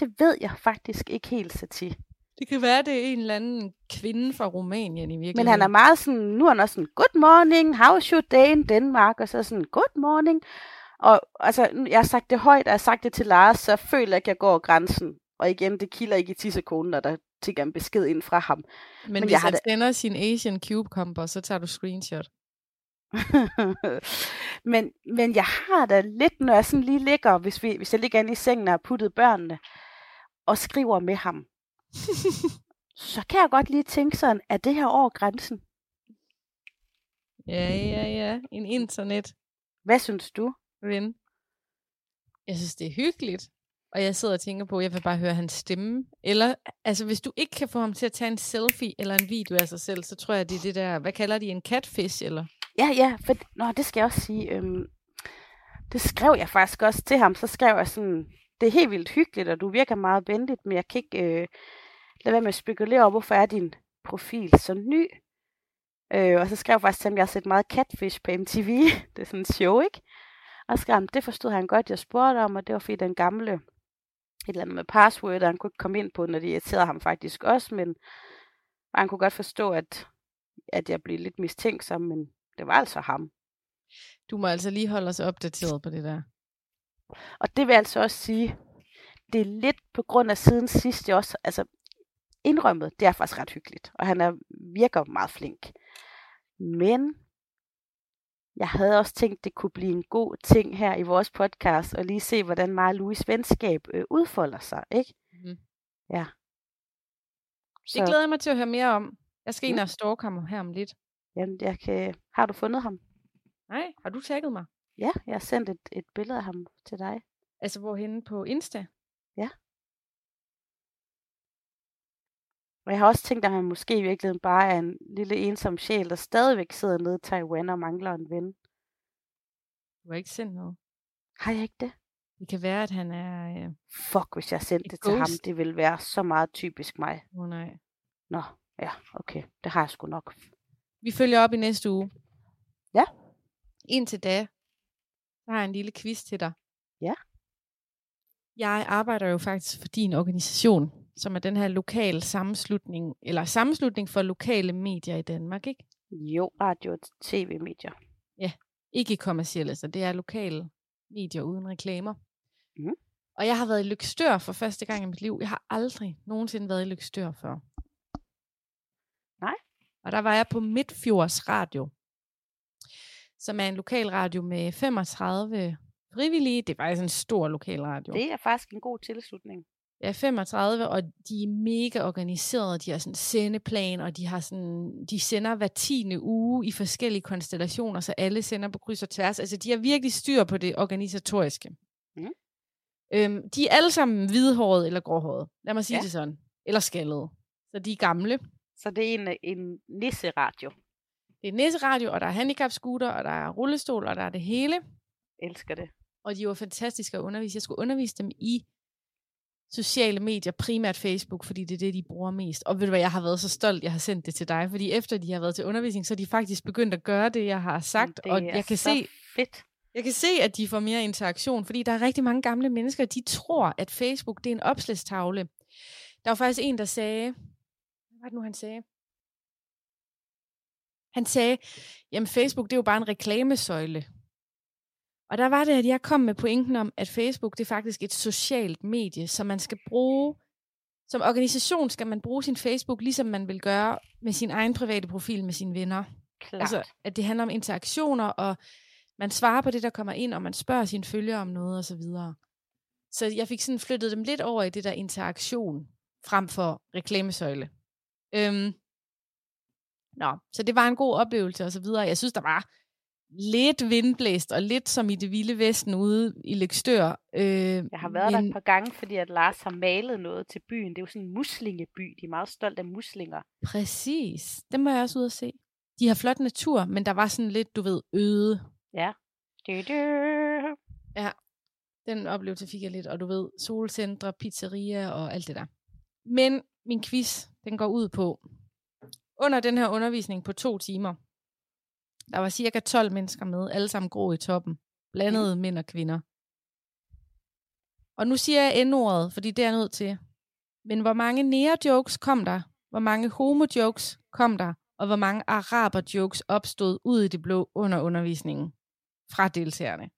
det ved jeg faktisk ikke helt, Sati. Det kan være, det er en eller anden kvinde fra Rumænien i virkeligheden. Men han er meget sådan, nu er han også sådan, good morning, how's your day in Denmark? Og så sådan, good morning. Og altså, jeg har sagt det højt, og jeg har sagt det til Lars, så jeg føler at jeg går grænsen. Og igen, det kilder ikke i 10 sekunder, når der tigger en besked ind fra ham. Men, Men hvis jeg han det... sender sin Asian Cube Combo, så tager du screenshot. men, men jeg har da lidt, når jeg sådan lige ligger, hvis, vi, hvis jeg ligger inde i sengen og har puttet børnene, og skriver med ham, så kan jeg godt lige tænke sådan, er det her over grænsen? Ja, ja, ja. En internet. Hvad synes du? Ven. Jeg synes, det er hyggeligt. Og jeg sidder og tænker på, at jeg vil bare høre hans stemme. Eller, altså hvis du ikke kan få ham til at tage en selfie eller en video af sig selv, så tror jeg, det er det der, hvad kalder de, en catfish, eller? Ja, ja, for, nå, det skal jeg også sige. Øhm, det skrev jeg faktisk også til ham. Så skrev jeg sådan, det er helt vildt hyggeligt, og du virker meget venligt, men jeg kan ikke øh, lade være med at spekulere over, hvorfor er din profil så ny? Øh, og så skrev jeg faktisk til ham, at jeg har set meget Catfish på MTV. det er sådan en show, ikke? Og så skrev han, det forstod han godt, jeg spurgte om, og det var fordi den gamle, et eller andet med password, han kunne ikke komme ind på, når det irriterede ham faktisk også, men han kunne godt forstå, at, at jeg blev lidt mistænksom, men det var altså ham. Du må altså lige holde os opdateret på det der. Og det vil altså også sige, det er lidt på grund af siden sidst, jeg også, altså indrømmet, det er faktisk ret hyggeligt, og han er, virker meget flink. Men jeg havde også tænkt, det kunne blive en god ting her i vores podcast, og lige se, hvordan mig og Louis venskab øh, udfolder sig, ikke? Mm. Ja. Så. Det glæder jeg mig til at høre mere om. Jeg skal mm. ind og stalke ham her om lidt. Jamen, jeg kan... har du fundet ham? Nej, har du tagget mig? Ja, jeg har sendt et, et billede af ham til dig. Altså hvorhenne på Insta? Ja. Og jeg har også tænkt, at han måske i virkeligheden bare er en lille ensom sjæl, der stadigvæk sidder nede i Taiwan og mangler en ven. Du har ikke sendt noget? Har jeg ikke det? Det kan være, at han er... Øh, Fuck, hvis jeg sendte det ghost. til ham. Det ville være så meget typisk mig. Åh oh, nej. Nå, ja, okay. Det har jeg sgu nok. Vi følger op i næste uge. Ja. Indtil da, så har jeg en lille quiz til dig. Ja. Jeg arbejder jo faktisk for din organisation, som er den her lokal sammenslutning, eller sammenslutning for lokale medier i Danmark, ikke? Jo, radio og tv-medier. Ja, ikke kommercielle, så det er lokale medier uden reklamer. Mm. Og jeg har været i Lykstør for første gang i mit liv. Jeg har aldrig nogensinde været i Lykstør før. Nej. Og der var jeg på Midtfjords Radio, som er en lokal radio med 35 frivillige. Det er faktisk en stor lokal radio. Det er faktisk en god tilslutning. Ja, 35, og de er mega organiserede. De har sådan en sendeplan, og de, har sådan, de sender hver tiende uge i forskellige konstellationer, så alle sender på kryds og tværs. Altså, de har virkelig styr på det organisatoriske. Mm. Øhm, de er alle sammen hvidhårede eller gråhårede. Lad mig sige ja. det sådan. Eller skaldede. Så de er gamle. Så det er en, en nisseradio. Det er nisseradio, og der er handicapscooter, og der er rullestol, og der er det hele. Elsker det. Og de var fantastiske at undervise. Jeg skulle undervise dem i sociale medier, primært Facebook, fordi det er det, de bruger mest. Og ved du hvad, jeg har været så stolt, jeg har sendt det til dig, fordi efter de har været til undervisning, så er de faktisk begyndt at gøre det, jeg har sagt. Og jeg kan se, fedt. Jeg kan se, at de får mere interaktion, fordi der er rigtig mange gamle mennesker, de tror, at Facebook det er en opslagstavle. Der var faktisk en, der sagde, hvad var det nu, han sagde? Han sagde, jamen Facebook det er jo bare en reklamesøjle. Og der var det, at jeg kom med pointen om, at Facebook det er faktisk et socialt medie, som man skal bruge som organisation skal man bruge sin Facebook, ligesom man vil gøre med sin egen private profil med sine venner. Klart. Altså, at det handler om interaktioner, og man svarer på det, der kommer ind, og man spørger sine følgere om noget, og så videre. Så jeg fik sådan flyttet dem lidt over i det der interaktion, frem for reklamesøjle. Øhm, nå, så det var en god oplevelse, og så videre. Jeg synes, der var lidt vindblæst, og lidt som i det vilde vesten ude i Lekstør. Øh, Jeg har været men... der et par gange, fordi at Lars har malet noget til byen. Det er jo sådan en muslingeby. De er meget stolte af muslinger. Præcis. Det må jeg også ud og se. De har flot natur, men der var sådan lidt, du ved, øde. Ja. Du, du. Ja, den oplevelse fik jeg lidt. Og du ved, solcentre, pizzeria og alt det der. Men min quiz, den går ud på, under den her undervisning på to timer, der var cirka 12 mennesker med, alle sammen grå i toppen. Blandede mm. mænd og kvinder. Og nu siger jeg endordet, fordi det er nødt til. Men hvor mange nære-jokes kom der? Hvor mange homo-jokes kom der? Og hvor mange araber-jokes opstod ud i det blå under undervisningen fra deltagerne?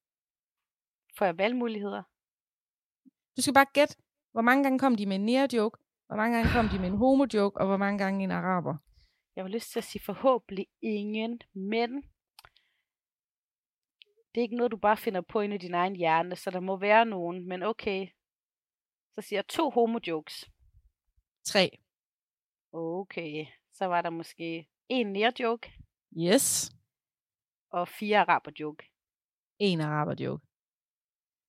Får jeg valgmuligheder? Du skal bare gætte, hvor mange gange kom de med en nære-joke, hvor mange gange kom de med en homo-joke, og hvor mange gange en araber? Jeg har lyst til at sige forhåbentlig ingen, men det er ikke noget, du bare finder på inde i din egen hjerne, så der må være nogen, men okay. Så siger jeg to homo-jokes. Tre. Okay, så var der måske en nær-joke Yes. og fire araber-joke. En araber-joke.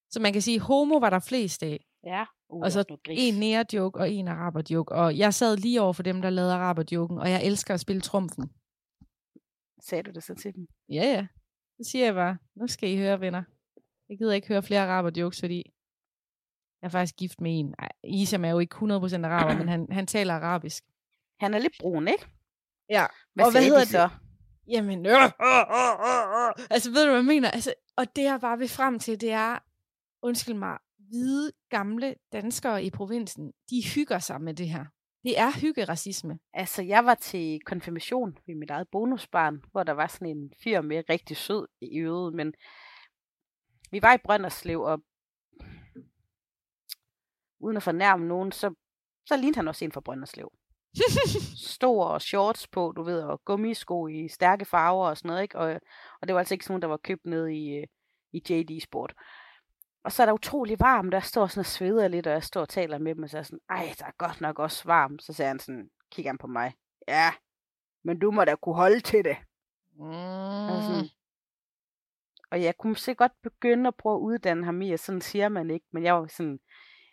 Så man kan sige, homo var der flest af. Ja, uh, Og så. En nære-joke og en araber-joke. Og jeg sad lige over for dem, der lavede araber-joken, og jeg elsker at spille trumfen. Sagde du det så til dem? Ja, ja. Så siger jeg bare, nu skal I høre, venner. Jeg gider ikke høre flere araber-jokes, fordi jeg er faktisk gift med en. Ej, Isam er jo ikke 100% araber, men han, han taler arabisk. Han er lidt brun, ikke? Ja. Hvad Og hvad hedder de så? Jamen, øh, øh, øh, øh. altså ved du, hvad jeg mener? Altså, og det jeg bare vil frem til, det er, undskyld mig, hvide, gamle danskere i provinsen, de hygger sig med det her. Det er hyggeracisme. Altså, jeg var til konfirmation ved mit eget bonusbarn, hvor der var sådan en fyr med rigtig sød i øvet, men vi var i Brønderslev, og uden at fornærme nogen, så, så lignede han også en fra Brønderslev. Stor og shorts på, du ved, og gummisko i stærke farver og sådan noget, ikke? Og, og det var altså ikke sådan nogen, der var købt ned i, øh, i JD Sport. Og så er der utrolig varmt, der står sådan og sveder lidt, og jeg står og taler med dem, og så er jeg sådan, ej, der er godt nok også varmt. Så siger han sådan, kigger han på mig, ja, men du må da kunne holde til det. Mm. Og, sådan, og jeg kunne måske godt begynde at prøve at uddanne ham i, og sådan siger man ikke, men jeg var sådan,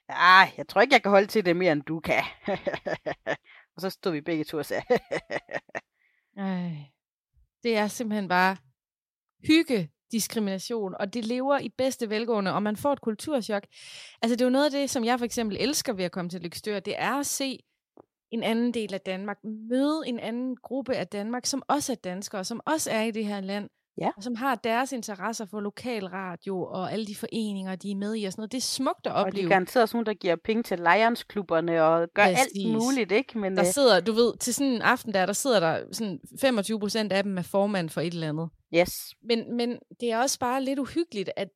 ah, jeg tror ikke, jeg kan holde til det mere, end du kan. og så stod vi begge to og sagde, Ej. Det er simpelthen bare hygge diskrimination, og det lever i bedste velgående, og man får et kulturschok. Altså det er jo noget af det, som jeg for eksempel elsker ved at komme til Lykstør, det er at se en anden del af Danmark, møde en anden gruppe af Danmark, som også er danskere, som også er i det her land, Ja. og som har deres interesser for lokalradio og alle de foreninger, de er med i og sådan noget. Det er smukt at og de opleve. er garanteret nogen, der giver penge til Lions-klubberne og gør Præcis. alt muligt, ikke? Men Der øh, sidder, du ved, til sådan en aften der, der sidder der sådan 25 procent af dem er formand for et eller andet. yes, Men, men det er også bare lidt uhyggeligt, at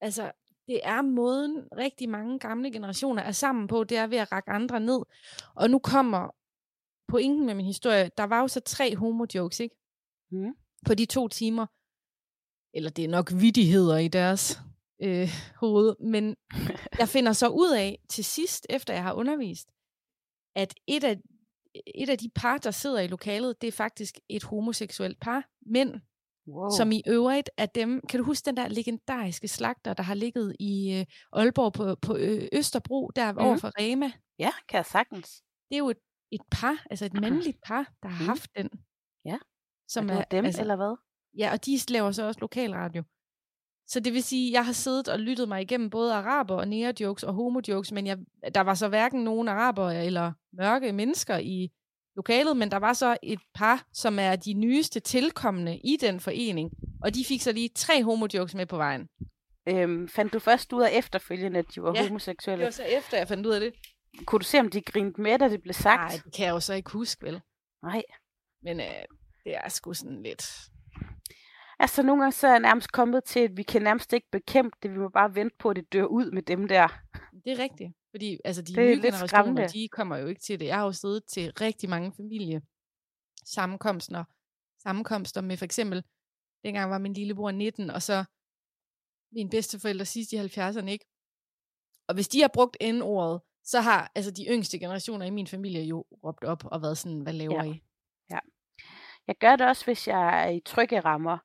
altså, det er måden rigtig mange gamle generationer er sammen på, det er ved at række andre ned. Og nu kommer pointen med min historie. Der var jo så tre homo-jokes, ikke? Mhm. På de to timer. Eller det er nok vidigheder i deres øh, hoved. Men jeg finder så ud af til sidst, efter jeg har undervist, at et af, et af de par, der sidder i lokalet, det er faktisk et homoseksuelt par. Mænd, wow. som i øvrigt er dem, kan du huske den der legendariske slagter, der har ligget i øh, Aalborg på, på Østerbro, der mm. over for Rema? Ja, kan jeg sagtens. Det er jo et, et par, altså et mandligt par, der har Mhm. haft den. Ja. Som det var dem, altså, eller hvad? Ja, og de laver så også lokalradio. Så det vil sige, jeg har siddet og lyttet mig igennem både araber og nære-jokes og homo-jokes, men jeg, der var så hverken nogen araber eller mørke mennesker i lokalet, men der var så et par, som er de nyeste tilkommende i den forening, og de fik så lige tre homo-jokes med på vejen. Øhm, fandt du først ud af efterfølgende, at de var Ja, homoseksuelle? Det var så efter, jeg fandt ud af det. Kunne du se, om de grinte med, da det blev sagt? Nej, det kan jeg jo så ikke huske, vel? Nej. Men øh, det er sgu sådan lidt... Altså, nogle gange så er jeg nærmest kommet til, at vi kan nærmest ikke bekæmpe det. Vi må bare vente på, at det dør ud med dem der. Det er rigtigt. Fordi altså, de Det nye generationer, skræmmende. de kommer jo ikke til det. Jeg har jo siddet til rigtig mange familie sammenkomster, sammenkomster med for eksempel, dengang var min lillebror 19, og så min bedsteforældre sidst i 70'erne, ikke? Og hvis de har brugt N-ordet, så har altså de yngste generationer i min familie jo råbt op og været sådan, hvad laver Ja. I? Jeg gør det også, hvis jeg er i trygge rammer.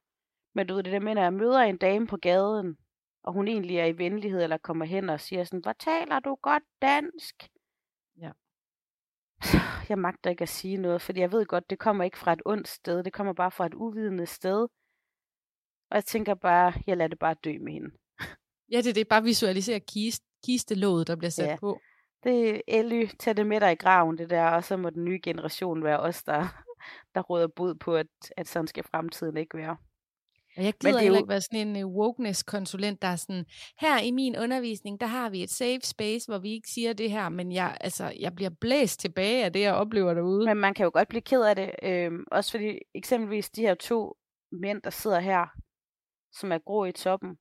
Men du ved det der med, når jeg møder en dame på gaden, og hun egentlig er i venlighed, eller kommer hen og siger sådan, hvor taler du godt dansk? Ja. Jeg magter ikke at sige noget, fordi jeg ved godt, det kommer ikke fra et ondt sted, det kommer bare fra et uvidende sted. Og jeg tænker bare, jeg lader det bare dø med hende. Ja, det er det. Bare visualisere kist, kistelåget, der bliver sat Ja. på. Det er Elly, tag det med dig i graven, det der, og så må den nye generation være os, der, der råder bod på, at, at sådan skal fremtiden ikke være. Og jeg gider er jo- ikke være sådan en uh, wokeness-konsulent, der er sådan, her i min undervisning, der har vi et safe space, hvor vi ikke siger det her, men jeg, altså, jeg bliver blæst tilbage af det, jeg oplever derude. Men man kan jo godt blive ked af det, øhm, også fordi eksempelvis de her to mænd, der sidder her, som er grå i toppen,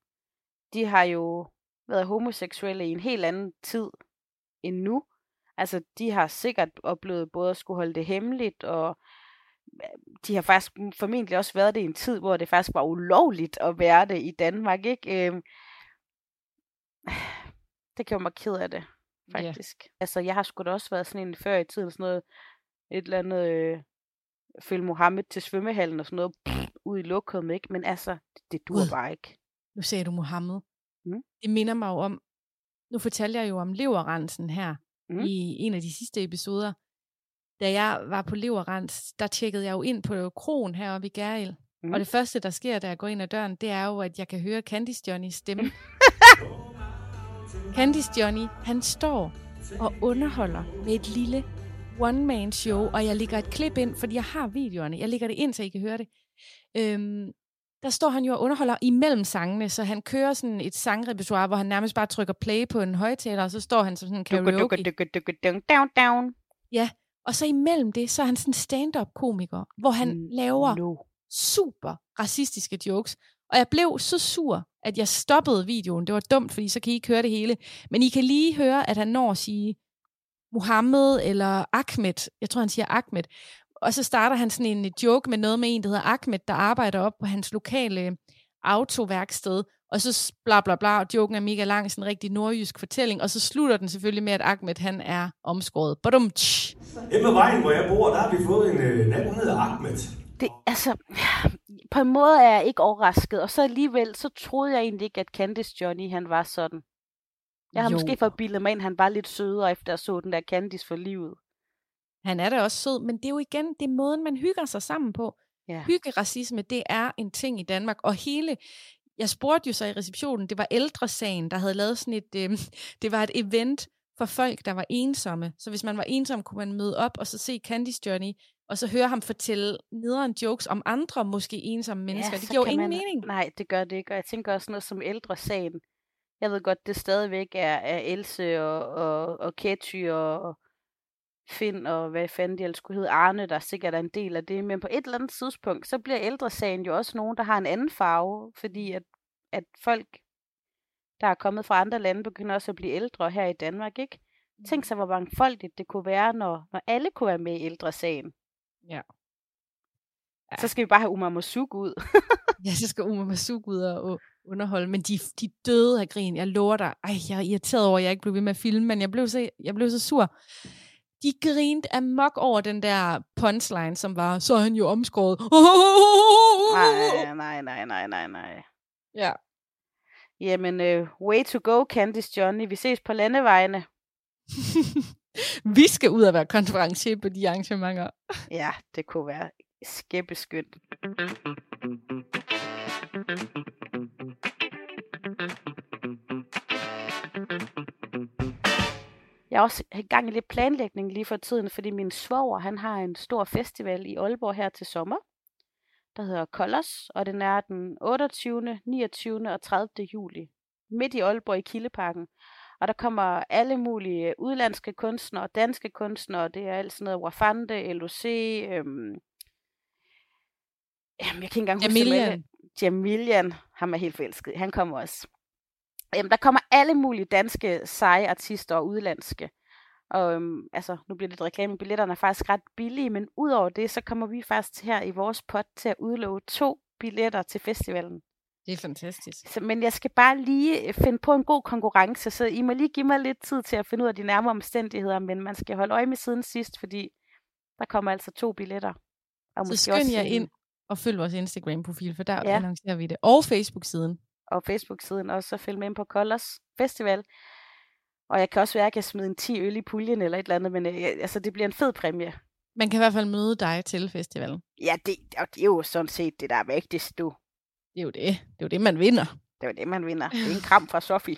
de har jo været homoseksuelle i en helt anden tid end nu. Altså, de har sikkert oplevet både at skulle holde det hemmeligt, og øh, de har faktisk formentlig også været det i en tid, hvor det faktisk var ulovligt at være det i Danmark, ikke? Øhm, det kan jo mig ked af det, faktisk. Altså, jeg har sgu da også været sådan en før i tiden, sådan noget, et eller andet, øh, følge Mohammed til svømmehallen og sådan noget, pff, ud i lokummet, ikke? Men altså, det, det dur bare ikke. Nu sagde du Mohammed. Mm. Det minder mig jo om, nu fortalte jeg jo om leverrensen her mm. i en af de sidste episoder. Da jeg var på leverrens, der tjekkede jeg jo ind på krogen heroppe i Gæril. Mm. Og det første, der sker, da jeg går ind ad døren, det er jo, at jeg kan høre Candice Johnnys stemme. Candice Johnny, han står og underholder med et lille one-man-show, og jeg lægger et klip ind, fordi jeg har videoerne. Jeg lægger det ind, så I kan høre det. Øhm, der står han jo og underholder imellem sangene, så han kører sådan et sangrepertoire, hvor han nærmest bare trykker play på en højtaler, og så står han som sådan en karaoke. down, down, down. Og så imellem det, så er han sådan en stand-up-komiker, hvor han Mm, laver No. super racistiske jokes. Og jeg blev så sur, at jeg stoppede videoen. Det var dumt, fordi så kan I ikke høre det hele. Men I kan lige høre, at han når at sige Mohammed eller Ahmed. Jeg tror, han siger Ahmed. Og så starter han sådan en joke med noget med en, der hedder Ahmed, der arbejder op på hans lokale autoværksted. Og så bla bla bla, og joken er mega lang, sådan en rigtig nordjysk fortælling. Og så slutter den selvfølgelig med, at Ahmed han er omskåret. Badum, tsch. Hjemme ved vejen, hvor jeg bor, der har vi fået en øh, nabo, hedder Ahmed. Det, altså, på en måde er jeg ikke overrasket, og så alligevel, så troede jeg egentlig ikke, at Candice Johnny, han var sådan. Jeg har Jo. måske forbildet mig ind, han var lidt sødere, efter jeg så den der Candice for livet. Han er da også sød, men det er jo igen, det er måden, man hygger sig sammen på. Ja. Hyggeracisme, det er en ting i Danmark, og hele, jeg spurgte jo så i receptionen, det var ældresagen, der havde lavet sådan et, øh, det var et event for folk, der var ensomme. Så hvis man var ensom, kunne man møde op og så se Candice Journey, og så høre ham fortælle nederen jokes om andre måske ensomme mennesker. det så giver jo ingen man, mening. Nej, det gør det ikke, og jeg tænker også noget som ældre sagen. Jeg ved godt, det stadigvæk er, er Else og, og, og Ketty og Finn og hvad fanden de ellers skulle hedde, Arne, der sikkert er en del af det. Men på et eller andet tidspunkt, så bliver ældre sagen jo også nogen, der har en anden farve, fordi at, at folk, der er kommet fra andre lande, begynder også at blive ældre her i Danmark, ikke? Tænk sig, hvor mangfoldigt det kunne være, når, når alle kunne være med i ældre sagen. Ja. Ja. Så skal vi bare have Umar Masuk ud. Ja, så skal Uma Masuk ud og underholde, men de, de døde af grin. Jeg lover dig. Ej, jeg er irriteret over, at jeg ikke blev ved med at filme, men jeg blev så, jeg blev så sur. De grinte amok over den der punchline, som var, så er han jo omskåret. Nej, nej, nej, nej, nej, nej. Ja. Jamen, uh, way to go, Candice Johnny. Vi ses på landevejene. Vi skal ud og være konferencier på de arrangementer. Ja, det kunne være skæbbeskyndt. Jeg er også i gang i lidt planlægning lige for tiden, fordi min svoger, han har en stor festival i Aalborg her til sommer, der hedder Kollers, og den er den 28., 29. og 30. juli, midt i Aalborg i Kildeparken. Og der kommer alle mulige udlandske kunstnere, danske kunstnere, det er alt sådan noget Wafande, LOC, øhm, jamen jeg kan ikke engang huske. Jamilian. Jamilian, ham er helt forelsket. Han kommer også. Jamen, der kommer alle mulige danske seje artister og udlandske. Og øhm, altså, nu bliver det lidt reklame, billetterne er faktisk ret billige, men udover det, så kommer vi faktisk her i vores pot til at udlove to billetter til festivalen. Det er fantastisk. Så, men jeg skal bare lige øh, finde på en god konkurrence, så I må lige give mig lidt tid til at finde ud af de nærmere omstændigheder, men man skal holde øje med siden sidst, fordi der kommer altså to billetter. Og så skynd jer ind og følg vores Instagram-profil, for der ja. annoncerer vi det. Og Facebook-siden. Og Facebook-siden, og så følg med ind på Colors Festival. Og jeg kan også være, at jeg kan smide en 10 øl i puljen eller et eller andet, men øh, altså, det bliver en fed præmie. Man kan i hvert fald møde dig til festivalen. Ja, det, og det er jo sådan set det, der er vigtigst, du. Det er jo det. Det er jo det, man vinder. Det er jo det, man vinder. Det er en kram fra Sofie.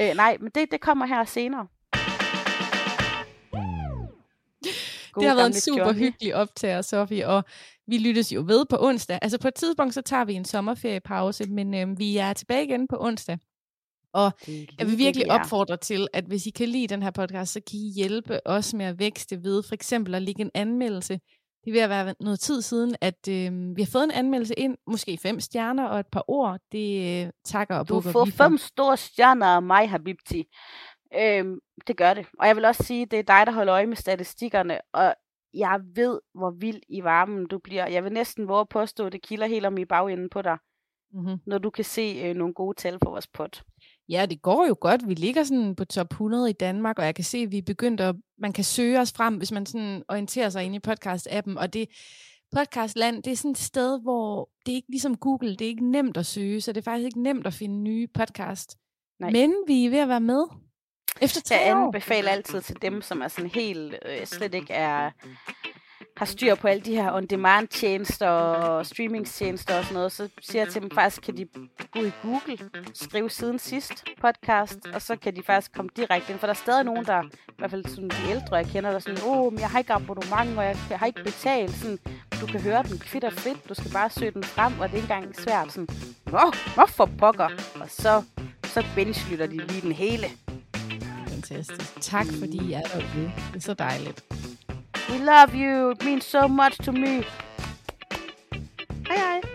Øh, nej, men det, det kommer her senere. God det har været en super Johnny. hyggelig optager, Sofie, og vi lyttes jo ved på onsdag. Altså på et tidspunkt, så tager vi en sommerferiepause, men øh, vi er tilbage igen på onsdag. Og jeg vil virkelig opfordre til, at hvis I kan lide den her podcast, så kan I hjælpe os med at vækste ved for eksempel at lægge en anmeldelse. Det er ved at være noget tid siden, at øh, vi har fået en anmeldelse ind, måske fem stjerner og et par ord. Det øh, takker og Du får fem store stjerner af mig, Habibti. Øhm, det gør det. Og jeg vil også sige, det er dig, der holder øje med statistikkerne, og jeg ved, hvor vild i varmen du bliver. Jeg vil næsten våge at påstå, at det kilder helt om i bagenden på dig, mm-hmm. når du kan se øh, nogle gode tal på vores pot. Ja, det går jo godt. Vi ligger sådan på top 100 i Danmark, og jeg kan se, at vi er begyndt at... Man kan søge os frem, hvis man sådan orienterer sig ind i podcast-appen, og det podcastland, det er sådan et sted, hvor det er ikke ligesom Google, det er ikke nemt at søge, så det er faktisk ikke nemt at finde nye podcast. Nej. Men vi er ved at være med. Efter tre jeg anbefaler altid til dem, som er sådan helt, øh, slet ikke er har styr på alle de her on-demand-tjenester og streaming-tjenester og sådan noget, så siger jeg til dem faktisk, kan de gå i Google, skrive siden sidst podcast, og så kan de faktisk komme direkte ind, for der er stadig nogen, der, i hvert fald sådan de ældre, jeg kender, der er sådan, åh, oh, men jeg har ikke abonnement, og jeg har ikke betalt, sådan, du kan høre den kvitt og frit, du skal bare søge den frem, og det er ikke engang svært, sådan, hvor, hvorfor pokker? Og så, så binge-lytter de lige den hele fantastisk. Tak fordi I er derude. Det er så dejligt. We love you. It means so much to me. Hej hej.